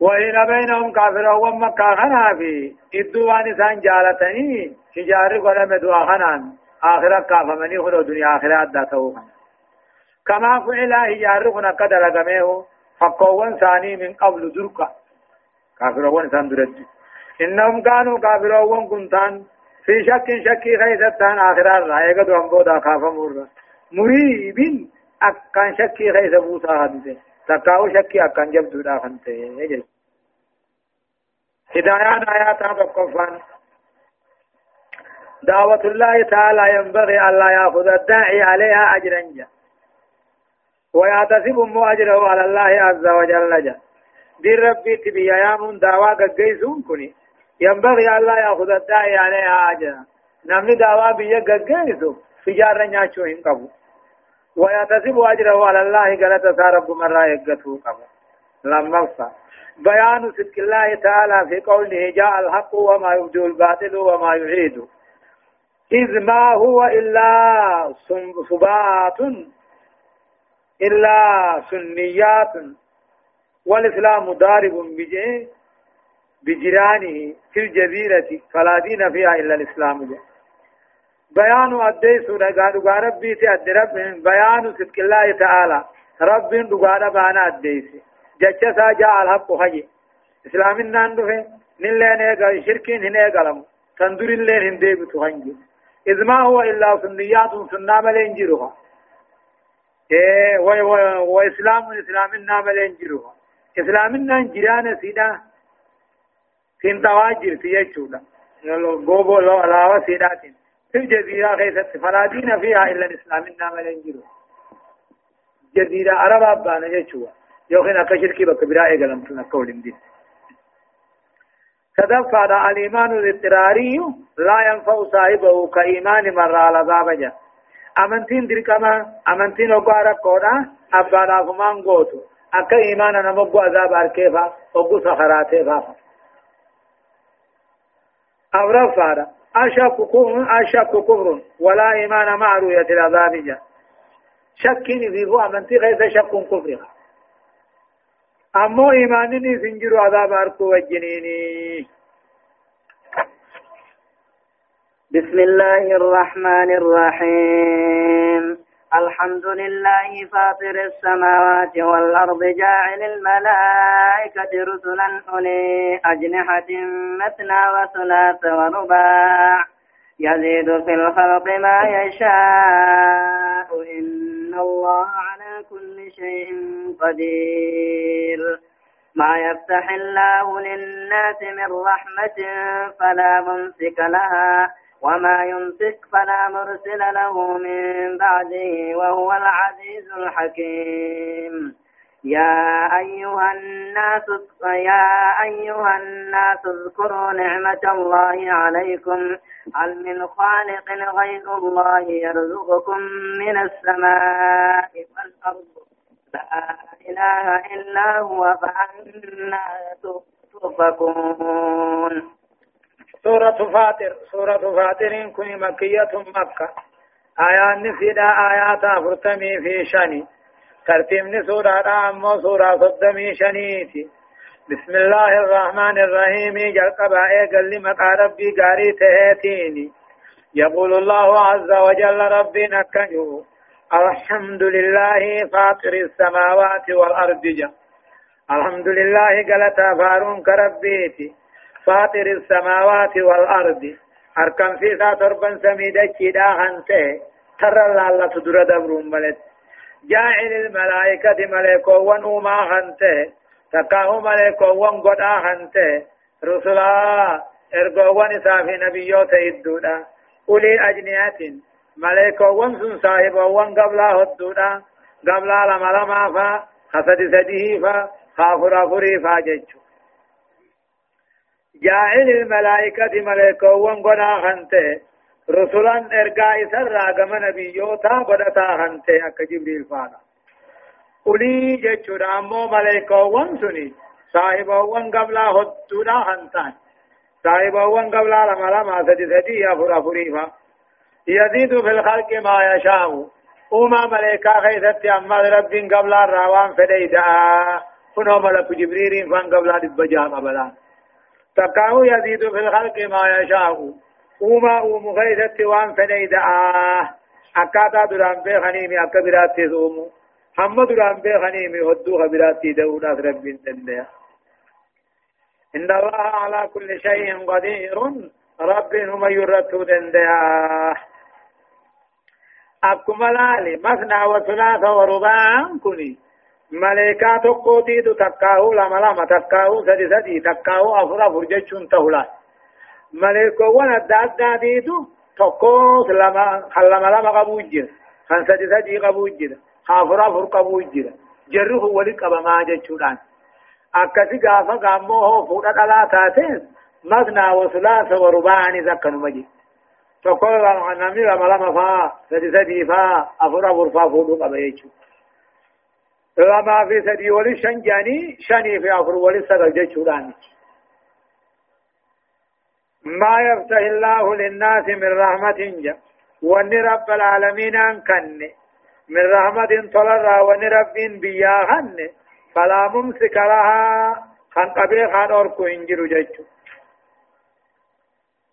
وإن بينهم كافر ومكة خنا في. إدوان سان جالتني. شجار قلم دعا خنان آخرة كافمني خلو دنيا آخرة أدى توقن كما فعل هجار خنا قدر قمه فقوان ثاني من قبل دركه كافرون إنسان درج إنهم كانوا كافرون كنتان في شك شك خيستان آخرا رأيك دوام بودا خافا مرة مريب أكان شك خيس بوسا هدسه تقاو شك أكان جب دودا خنته يجل هدايان آيات بقفان دعوة الله تعالى ينبغي ألا يأخذ الداعي عليها أجرا ويعتصب مؤجره على الله عز وجل جا دين ربي تبي يامون دعوة قجيسون كني ينبغي الله يأخذ الداعي عليها أجرا نمني دعوة بيا قجيسو في جارة نياشو هم قبو. ويتسب أجره على الله قالت سارب مرة يقته قبو. لما بيان صدق الله تعالى في قوله جاء الحق وما يبدو الباطل وما يعيد. إذ ما هو إلا صبات إلا سنيات. والإسلام ضارب بجيرانه في الجزيرة فلا دين فيها إلا الإسلام جه. بيان أدي سورة قال ربي تأدي رب بيان صدق الله تعالى. رب دقال بانا أدي جتشا جاء الحق خجي. إسلام ناندو في نلين إيقا شركين هنا إيقالم تندور اللين هندي بتوهنجي إذ ما هو إلا سنيات سنة ملين جيروها. إيه وإسلام إسلام نام ملين جيروها. اسلامنا جيران سيدا سين تواجر سيجودا غوبو لو علاوه سيدات في الجزيرة غيثت فلا دين فيها إلا الإسلامنا ملنجرو جزيرة عرب أبانا يجوا يوخين أكشر كي بك براء قلم تنا قول دين تدفع الإيمان الاضطراري لا ينفع صاحبه كإيمان مر على بابجا أمنتين دركما أمنتين أقوارا قونا أبانا فمان قوتو أكا إيمانا نمقو عذاب أركيفا أقو سخراتيفا أو رفع أشك كفر أشك كفر ولا إيمان مع رؤية العذاب جا شكني في هو أمنتي غير شك كفر أمو إيمانني سنجر عذاب أركو وجنيني بسم الله الرحمن الرحيم الحمد لله فاطر السماوات والأرض جاعل الملائكة رسلا أولي أجنحة مثنى وثلاث ورباع يزيد في الخلق ما يشاء. إن الله على كل شيء قدير. ما يفتح الله للناس من رحمة فلا ممسك لها. وما يمسك فلا مرسل له من بعده وهو العزيز الحكيم. يا أيها الناس يا أيها الناس اذكروا نعمة الله عليكم. هل من خالق غير الله يرزقكم من السماء والأرض؟ لا إله إلا هو فأنا تؤفكون. سورة فاطر سورة فاطر كن مكية مكة آيات نفيدا آيات فرتمي في شني ترتيب سورة أمو سورة صدمي شنيتي بسم الله الرحمن الرحيم جل قبائي قل لمقى ربي قاري تهيتيني يقول الله عز وجل ربي نكجو الحمد لله فاطر السماوات والأرض جا الحمد لله قلتا فارون كربيتي فاطر السماوات والأرض. أركم في تربا سميدة كدا هنته. ترى الله تدر دبرون ملت. جاعل الملائكة ملائكة ونوما هنته. تقاه ملائكة ونقدا هنته. رسلا ارغوان إسافي نبيوت إدودا أولي أجنيات. ملائكة ونسن صاحب ون قبلا هدودا. قبلا لما لما فا. خسد سديه فا خافر أفري فا ججو. جاعل الملائكة ملائكة وانقنا خنته. رسولا ارقاء سر كما نبيوتا بدتا خنته. اك جبريل فانا. قولي جچودا امو ملائكة وانسوني صاحبا وان قبلا هدودا خنتان. صاحبا وان قبلا لما لما سدي سدي افر افريفا يزيد في الخلق ما يشاء وما ملائكة خيثت أما رب قبلا الروان فديدا فنو ملك جبريل فان قبلا دبجا قبلا تقاه يزيد في الخلق ما يشاء. وما أوم غيثت وان فنيد آه. أكاتا دران بي خنيمي أكا زومو هم دران بي هدو خبراتي دونا رب تنديا إن الله على كل شيء قدير. رب هم يرتو دنديا أكما لالي مثنى وثلاث ورباع كني ملائكة تقوتي تكاو لما لما تكاو سدي سدي تكاو أفر أفر جتشون تهلا ملائكة وأنا داد داديتو تقوس لما خلما لما قبوجر خان سدي سدي قبوجر أفر أفر قبوجر جره ولي قبا ما جتشون أكسي غافا غامو هو فودا دلا تاتين مثنى وثلاث ورباع زكن مجي تقول لما نمي لما لما فا سدي سدي فا أفر أفر فا فودو قبا يجتشون لما في سدي ولي شنجاني شني في أفر ولي سقل جيشوراني ما يفتح الله للناس من رحمة جا وان رب العالمين ان كن من رحمة طلر وان رب بياهن فلا ممسك لها خان قبي خان أركو انجر جيشو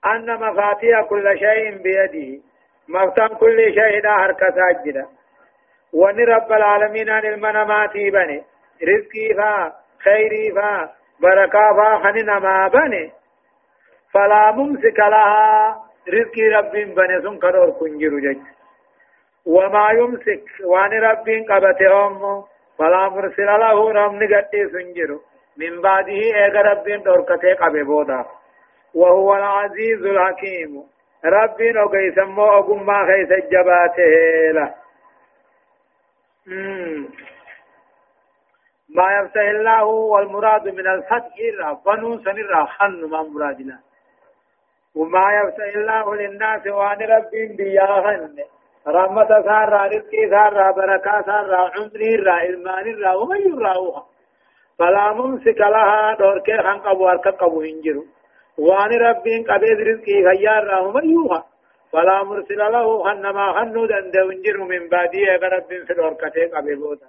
أن مفاتيح كل شيء بيده مفتن كل شيء حركة جدا وني رب العالمين عن المناماتي بني رزقي فا خيري فا بركا فا خننا ما بني فلا ممسك لها رزقي رب بني سن كدور كنجر جج. وما يمسك وان رب قبتهم فلا مرسل له رم نغتي سنجر. من بعده ايغ رب دوركته قبه بودا. وهو العزيز الحكيم. رب نوغي سمو اغما خيس جباته له. ما يفتح الله والمراد من الفتح بنو سنرا خن ما مرادنا وما يفتح الله للناس وان رب بياهن. رحمة سارة رزقي سارة بركة سارة عمري را إلمان را ومن يراوها. فلا ممسك لها دور كي قبو هنجرو. وان ربين قبيد رزقي خيار را ومن يوها. فلا مرسل له خنما خنو دندو هنجرو من بعديه رب في الأركتي قبيبوتا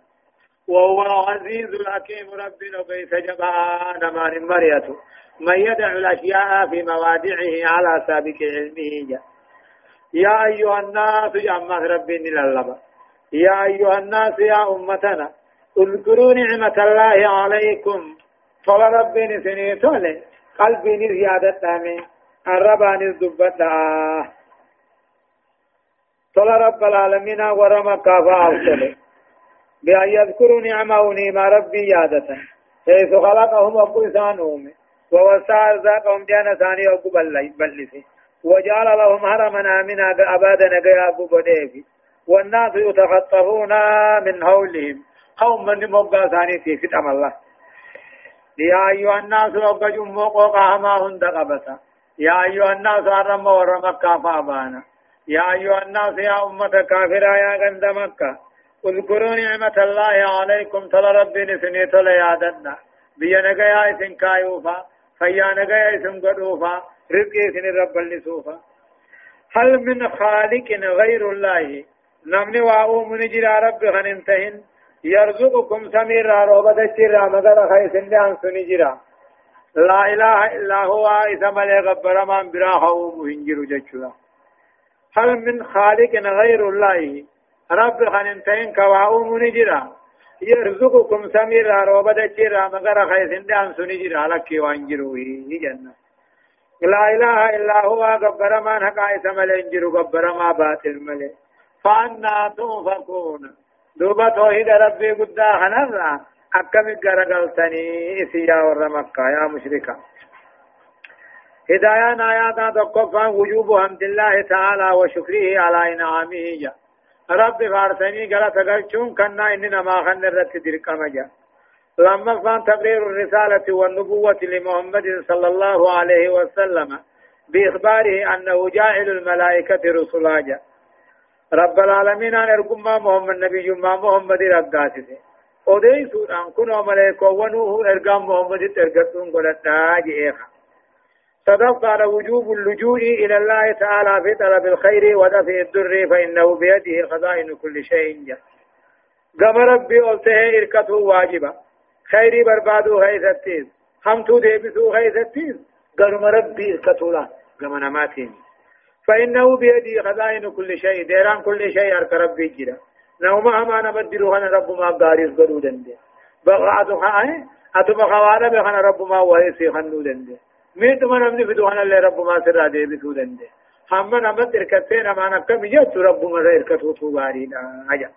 وهو العزيز الحكيم رب ليس جبان مان مريته من يدع الأشياء في موادعه على سابق علمه. جاء يا أيها الناس جمع ربي للبا يا أيها الناس يا أمتنا اذكروا نعمة الله عليكم. فلا ربي نسني تولي قلبي نزيادة تامي الربا نزدبت تولى رب العالمين ورمك فأرسله بأن يذكروا نعمه نعم ربي يادة. حيث خلقهم أبو إسانهم ووسع رزاقهم جانا ثاني أبو بلسي. وجعل لهم هرما آمنا أبادا نقيا أبو بديفي والناس يتخطفون من حولهم. قوم من مبقى ثاني في فتم الله. يا أيها الناس أبقى جموق هما هند قبسا يا أيها الناس أرم ورمك فابانا يا أيها الناس يا أمة كافرة يا غند مكة اذكروا نعمة الله عليكم تلا ربي نسني تلا يادنا بيا نقيا إسن كايوفا فيا نقيا إسن قدوفا رزقي سن رب النسوفا. هل من خالق غير الله؟ نمني واو من جرى رب خننتهن. يرزقكم سمير روبة الشرى مدر خيسن لأن سنجرى لا إله إلا هو إذا ملي غبر من براها ومهنجر جتشلا هل من خالق غير الله؟ رب خننتهن كواو من جرى يرزقكم سمير روبة الشرى مدر خيسن لأن سنجرى لك وانجروه جنة لا إله إلا هو. غبر ما نقا اسم الانجر غبر ما باطل ملي. فأنا توفقون دوبا توحيد ربي قد خنرا أكم غرغلتني إسيا ورمكة يا مشركة هدايان آيات تقفا وجوب حمد الله تعالى وشكره على إنعامه. جا رب فارسني غلط غلچون كنا إننا ما خن رت درقم جا لما فان تبرير الرسالة والنبوة لمحمد صلى الله عليه وسلم بإخباره أنه جاعل الملائكة رسلا رب العالمين أن أرقم محمد نبي ما محمد رقاتي أودي سوران كنو ملائكة ونوه أرقام محمد ترقتون قلت ناجي صدق على وجوب اللجوء إلى الله تعالى في طلب الخير ودفع الضر فإنه بيده خزائن كل شيء. جاء قام ربي قلته إركته واجبا خيري بربادو غيثتيز همتو ديبسو غيثتيز قرم ربي كتولا قم نماتين. فإنه بيدي خزائن كل شيء. ديران كل شيء أرك ربي جرا. نوما هما نبدلو خنا رب ما قاريس قدو دندي بغعاتو خائه أتما خوانا بخنا رب ما وهيسي خنو دندي ميت من أمني بدو خنا اللي رب ما سر ديبسو دندي هم نمت إركتين ما نكم يجت رب ما إركتو تبارينا أجا.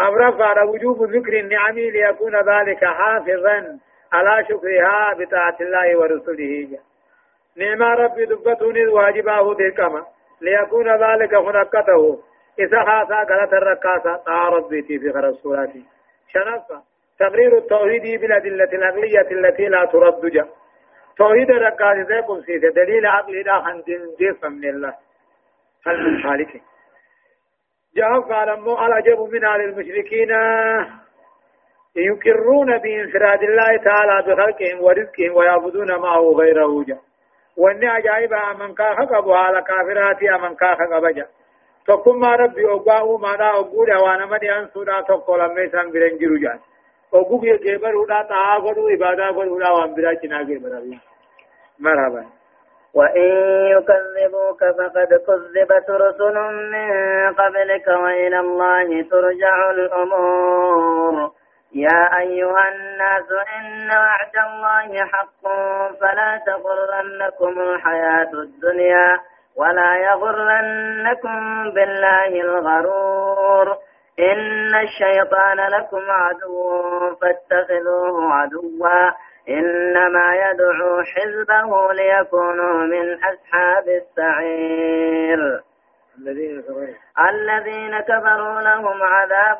أمر على وجوب ذكر النعم ليكون ذلك حافظا على شكرها بطاعة الله ورسوله. نعم ربي دبتون الواجباه ديكما ليكون ذلك هنكته إذا خاصا قالت الركاسة طاع ربي في رسولاته شنفة؟ تقرير التوحيد بالأدلة العقلية التي لا ترد جا. توحيد الركاسة ذيكم سيدة دليل عقلي لا خندين جيفا من الله. هل من خالقه. جاء قال مو العجب من أهل المشركين. يقرون بانفراد الله تعالى بخلقهم ورزقهم ويعبدون معه غيره جاء وإني عجائب من كاخ قبو على كافرات من كاخ قبجا تقوم ربي أقواه ما دا أقول وأنا مدي أنسودا تقول لما يسان أقوه يكبر ودا تعاقدوا إبادة قدوا وان برا چنا كبر مرحبا وإن يكذبوك فقد كذبت رسل من قبلك وإلى الله ترجع الأمور يا أيها الناس إن وعد الله حق فلا تغرنكم الحياة الدنيا ولا يغرنكم بالله الغرور إن الشيطان لكم عدو فاتخذوه عدوا إنما يدعو حزبه ليكونوا من أصحاب السعير. الذين كفروا. لهم عذاب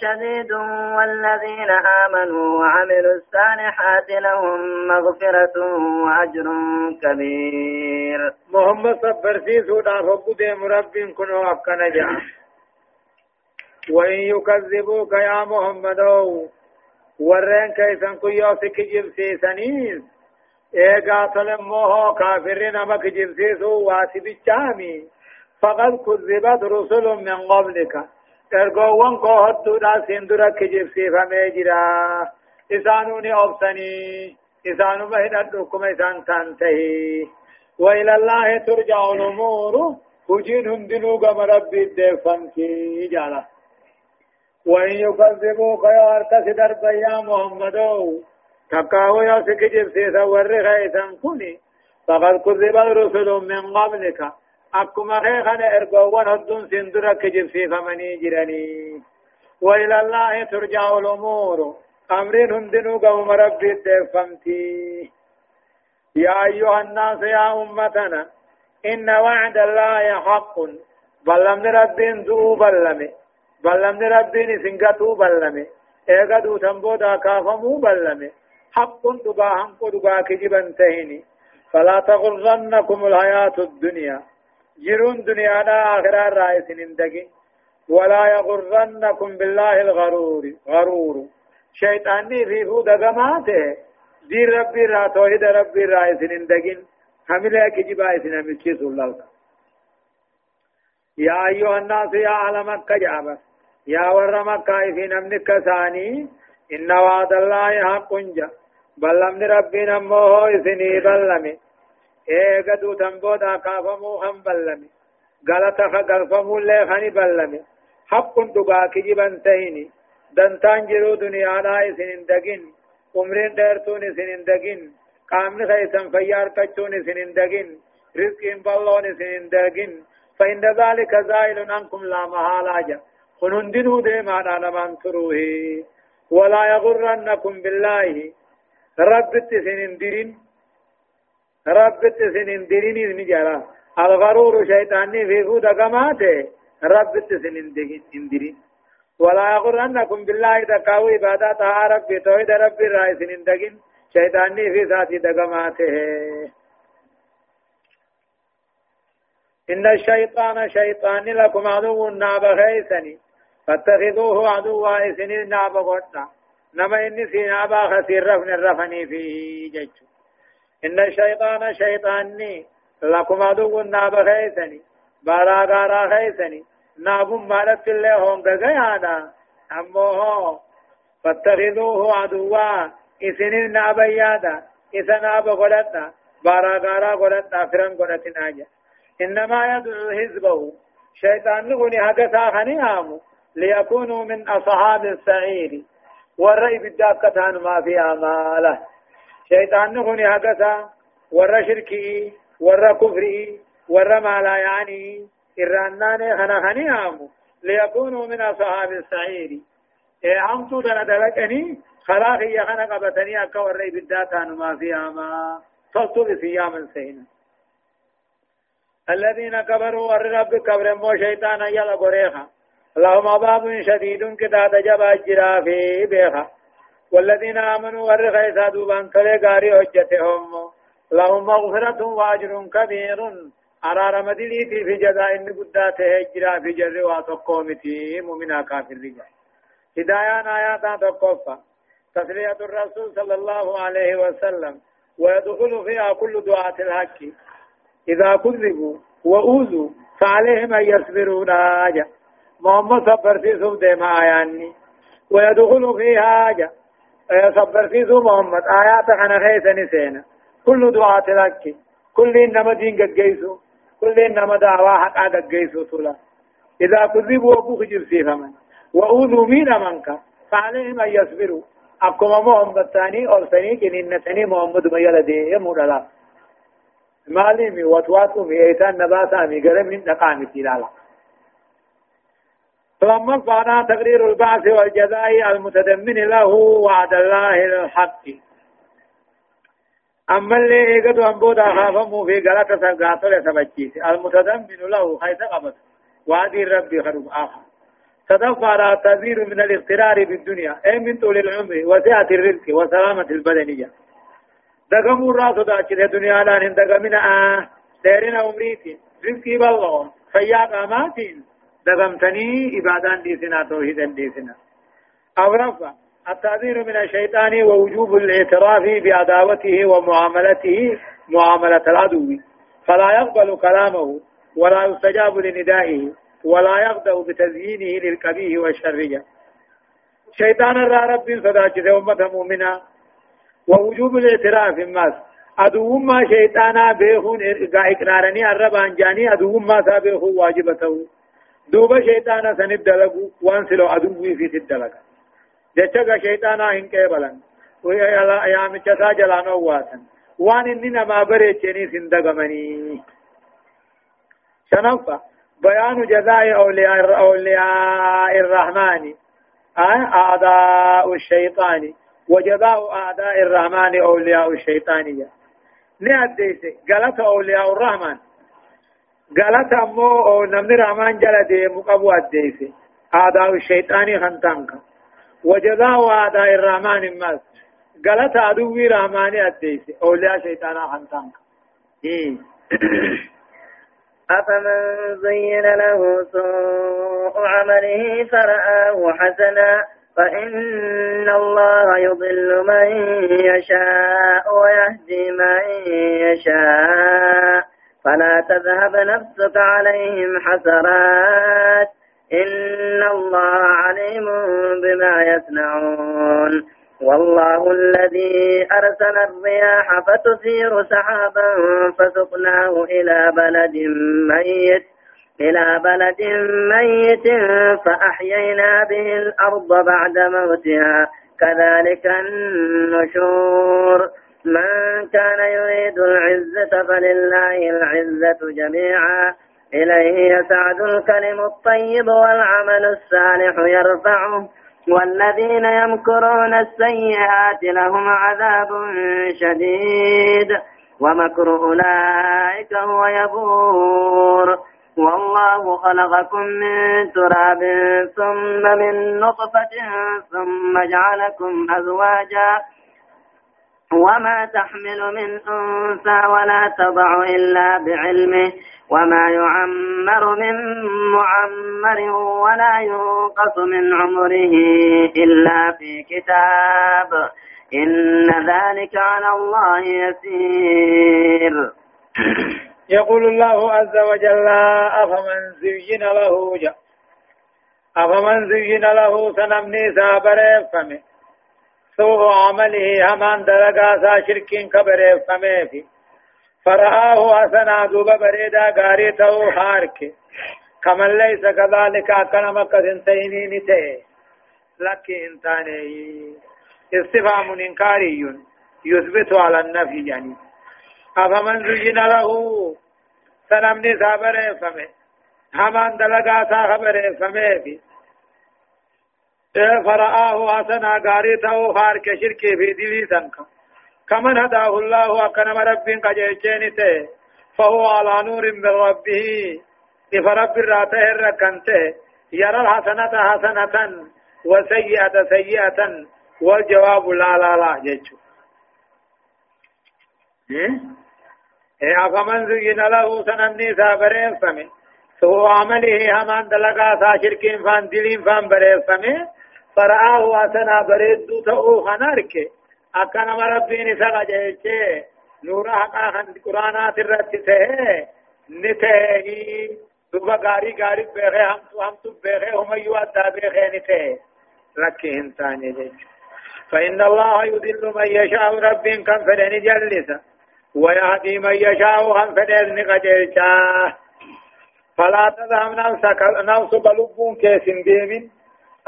شديد والذين آمنوا وعملوا الصالحات لهم مغفرة وأجر كبير. محمد صبر في سودا فقد مرب كنوا أكنا جاء وإن يكذبوك يا محمد. ورين كيسن كيو سكجب سيسنيز إيقا تلموه كافرين أما كجب سيسو واسي بچامي فقد كذبت رسل من قبلك. ارغوان کو حدو دا سندرا کجب سیفا میجرا إسانوني اوبسني إسانو مهد حكم إسان تانتهي. وإلى الله ترجع الأمور. وجين هندنو قم ربي الدفنتي جالا وإن يكذبوك يا أرتس درب يا محمدو تقاو يا سكجب سيسا ورغا إسان كوني. فقد كذب رسل من قبلك. أكما خيخنا إرقوان هدون سندرا كجب في فمني جراني. وإلى الله ترجع الأمور. أمرين هندنو قوم ربي الدفمتي يا أيها الناس يا أمتنا إن وعد الله حق. بلمن ربين دو بلمي بلمن ربين سنگتو بلمي ايغا دو تنبودا كافمو بلمي حق دقا حق دقا كجبا تهيني فلا تغرنكم الحياة الدنيا جرون دنيا آخرة رئيس اندقي ولا يغرنكم بالله الغرور غرور شيطاني في فود قماته دي ربي را توحيد ربي رئيس اندقين حمله كجبا اسنا مكيس الله يا أيها الناس يا أهل مكة جابا يا ور مكة في نمنك ثاني إن وعد الله حق جا. بل من ربي نموه إذني بلمي. إيغا دو تنبودا كافمو هم بلمي. غلطة فقلفمو اللي خاني بلمي. حق دقا كجبا تهيني. دنتان جرو دنيا لا سنين دقين. عمرين ديرتون سنين دقين. قامن خيسن فيار تجتون سنين دقين. رزقين بالون سنين دقين. فإن ذلك زائل عنكم لا محالة خنون دنو دي ما نمان تروه ولا يغرنكم بالله رب سنين ديرين رب تسنين ديني نجارا الغرور شيطاني في فودا كماته رب تسنين ديني ولا يغرنكم بالله تقاوي عبادات ربي توحيد ربي رايسين دقين شيطاني في ذاتي دقماته إن الشيطان شيطان لكم عدو ناب خيسني فاتخذوه عدوا إسنين ناب قدنا نما إني في نابا خسير رفن الرفني فيه جيش إن الشيطان شيطاني. لكم عدو ناب خيسني بارا غارا خيسني ناب مالت الله هم غيانا أمه فاتخذوه عدوا إسنين ناب يادا. إذا ناب غلطنا بارا غارا غلطنا فرن جا إنما يدعو حزبه. شيطان لغني هكذا خنيام ليكونوا من أصحاب السعير. والرأي بالداكتان ما في أماله شيطان نخوني هكذا. ورى شركي ورى كفري ورى ما لا يعني. إرانان خنا عامو ليكونوا من أصحاب السعير. إيه أمتو دنا دلقني خلاق هي خنا قبتني أكا ورى بداتان ما فيها ما. صلتوا بسيام سينا الذين كبروا والرب كبر مو شيطان يلا قريخا. لهم عذاب شديد كتاب جبا جرافي بيخا والذين آمنوا ورغيثا دوبان كلي غاري حجتهم. لهم مغفرة واجر كبير. أرار مدليتي في جزاء قداته هجرا في جر واتقومتي مؤمنا كافر رجال هدايان آيات تقوفا تسلية الرسول صلى الله عليه وسلم. ويدخل فيها كل دعاة الحق. إذا كذبوا وأوذوا فعليهم أن يصبرون آجا محمد صبر في سبد ما آياني ويدخل فيها آجا صبر في ذو محمد آيات أنا خيسني سينا كل دعاة لك كل إنما دين قد كل إنما دعوة حقا قد طولا إذا كذبوا وبوخ جرسي فمن وأوذوا مين منك فعليهم أن يصبروا أقوم محمد ثاني أو ثاني جنين ثاني محمد ما يلدي يمود الله مالي وتواتو مي إيتان نباتا مي قرم من نقامي تلالا فلما فانا تقرير البعث والجزاء المتضمن له وعد الله الحق. أما اللي إيقظوا أن بودا خافموا في غلطة سرقاتوا لسبجيس المتضمن له خيث قبض. وادي ربي خرب آخر. تدفع التذير من الاغترار بالدنيا أي من طول العمر وسعة الرزق وسلامة البدنية. دقموا الرأس داكت الدنيا لا هندقمنا آه ديرنا عمريتي رزقي بالله. فيا قاماتين دقمتني عبادان ديسنا توحيدا ديسنا أو رفع التعذير من الشيطان ووجوب الاعتراف بعداوته ومعاملته معاملة العدو. فلا يقبل كلامه ولا يستجاب لندائه ولا يغدو بتزيينه للكبيه والشرية. شيطان الرا رب صداك أمة مؤمنة ووجوب الاعتراف الناس أدوهم ما شيطانا بيخون إقرارني الربان جاني أدوهم ما سابيخون واجبته دوبا شيطانا سند دلقو وانسلو أدوه في تدلق جچا شيطانا هن قبلا ويا يا مچتا جلانو واتن وان اننا ما بريچني سندغمني شنفا بيان جزاء أولياء, أولياء الرحمن أعداء الشيطان وجزاء أعداء الرحمن أولياء الشيطانية نأديس قالت أولياء الرحمن. قالت أمو نمني رحمن جلده مقبو أديس أعداء الشيطان خنتانك وجزاء أعداء الرحمن الناس قالت عدوي رحمن أديس أولياء شيطان خنتانك إيه أفمن زين له سوء عمله فرآه حسنا فإن الله يضل من يشاء ويهدي من يشاء فلا تذهب نفسك عليهم حسرات. إن الله عليم بما يصنعون. والله الذي أرسل الرياح فتثير سحابا فسقناه إلى بلد ميت إلى بلد ميت فأحيينا به الأرض بعد موتها. كذلك النشور. من كان يريد العزة فلله العزة جميعا. إليه يسعد الكلم الطيب والعمل الصالح يرفعه. والذين يمكرون السيئات لهم عذاب شديد. ومكر أولئك هو يبور. والله خلقكم من تراب ثم من نطفة ثم جعلكم أزواجا. وما تحمل من أنثى ولا تضع إلا بعلمه وما يعمر من معمر ولا ينقص من عمره إلا في كتاب إن ذلك على الله يسير. يقول الله عز وجل أفمن زين له جاء أفمن زين له سنمني سابر فمه سوء عمله همان درقا سا شركين كبر فمه في فرآه حسنا دوبا بريدا غاري تو خارك كمن ليس كذلك أكنا مكة سنتيني نته لك انتاني استفهام انكاري يثبت على النفي يعني. أفمن زين له. سنمني سابر فمه همان دلقا سا خبر فمه في فرآه حسنا غاري تو خارك شركي في دلي سنكم كمن هداه الله أكنم رب قجيشين فهو على نور من ربه فرب راته ركنته يرى الحسنة حسنة وسيئة سيئة والجواب لا لا لا إيه أفمن زين له سنمني سابرين فمن سوء عمله همان دلقا ساشركين فان دلين فان برين فمن فرآه حسنا بريد دو تأو خناركي أكنا مربين سغا جيشي نورا حقا خند قرانا ترت ته نته دوبا غاري غاري بيغه هم تو هم تو بيغه هم يو ادا بيغه نته لكي انسان جيش فإن الله يذل من يشاء رب كم فدن جلسا ويهدي من يشاء هم فدن قجيشا فلا تذهب نفسك نفس بلبون كيسن ديمين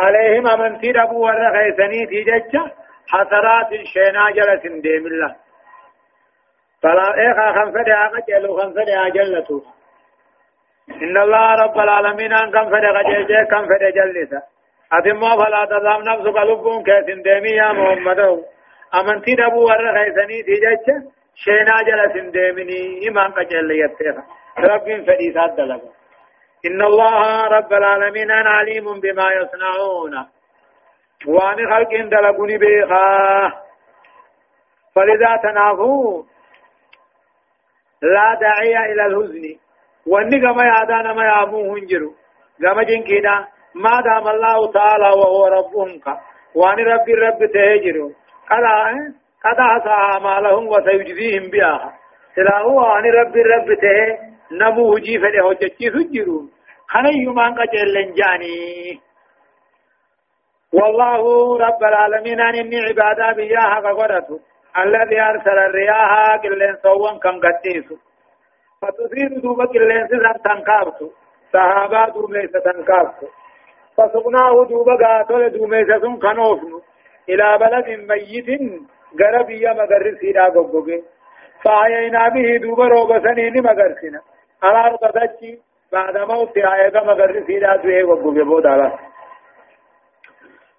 عليهم أمنتي ربو ورغيسني في ججة حسرات شينا جلس ديم الله فلا إيخا خنفد آقا جلو خنفد آجلتو. إن الله رب العالمين أن خنفد غجيجي خنفد جلسا أتمو فلا تظام نفسك لبون كيسن ديمي يا محمدو. أمنتي دبو ور خيسني تيجيش شينا جلس ديمني. إمان قجل يتيخا رب فديسات دلقا. إن الله رب العالمين عليم بما يصنعون. وان خلق دلقني بيخا. فلذا تنافوا لا داعي إلى الحزن. واني كما يعدان ما يعبوه هنجروا كما جنكينا. ما دام الله تعالى وهو ربهم وان ربي رب تهجروا قال قد عصى أعمالهم وسيجزيهم بها سلا هو عن رب رب ته نمو هجي فده هجتي سجروا خني من قجل لنجاني. والله رب العالمين أن إني عبادة بياها قدرته الذي أرسل الرياح كلين سوان كم قتيسو. فتثير دوبا كلين سيسان تنكابتو صحابة دوميسة تنكابتو فسقناه دوبا قاتل دوميسة كنوفنو إلى بلد ميت غربية مغرسي دا غوغوغي فاينا به دوبا روبا سنين مغرسنا على أرض بعد موت آية مغرسي دا دوه غوغوغي بودا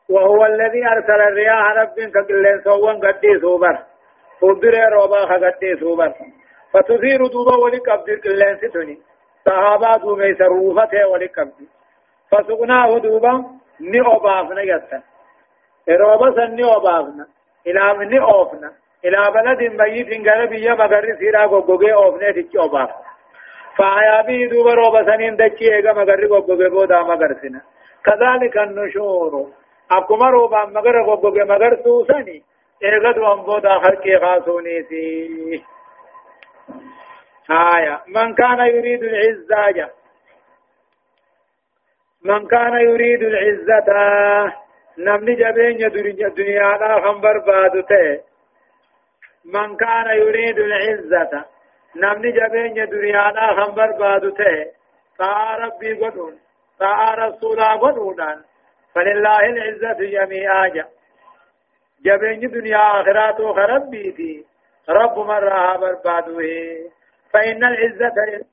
وهو الذي أرسل الرياح رب كقلين سوان قدي سوبر. فدر روبا خقدي سوبر. فتثير دوبا ولك عبد القلين ستني صحابة دومي سروفته ولك عبد فسقناه دوبا نعبافنا يتا روبا سن نعبافنا إلى من أوفنا إلى بلد ميت غربي مغر سيرا غوغوغي أوفنا تيجي فايا بي دوبا روبا سنين دچي ايغا مغر غوغوغي بودا مغر سنا كذلك النشور. أكما روبا مغر غوغوغي مغر سوسني ايغا دوام بودا خلقي خاصوني سي آية. من كان يريد العزة من كان يريد العزة نمني جبين الدنيا دنيا لا خنبر بادته من كان يريد العزة نمني جبين الدنيا لا خنبر بادته طاع ربي قدون طاع رسولا قدونا فلله العزة جميعا جبين الدنيا آخرات خربيتي رب مرها بربادوه فإن العزة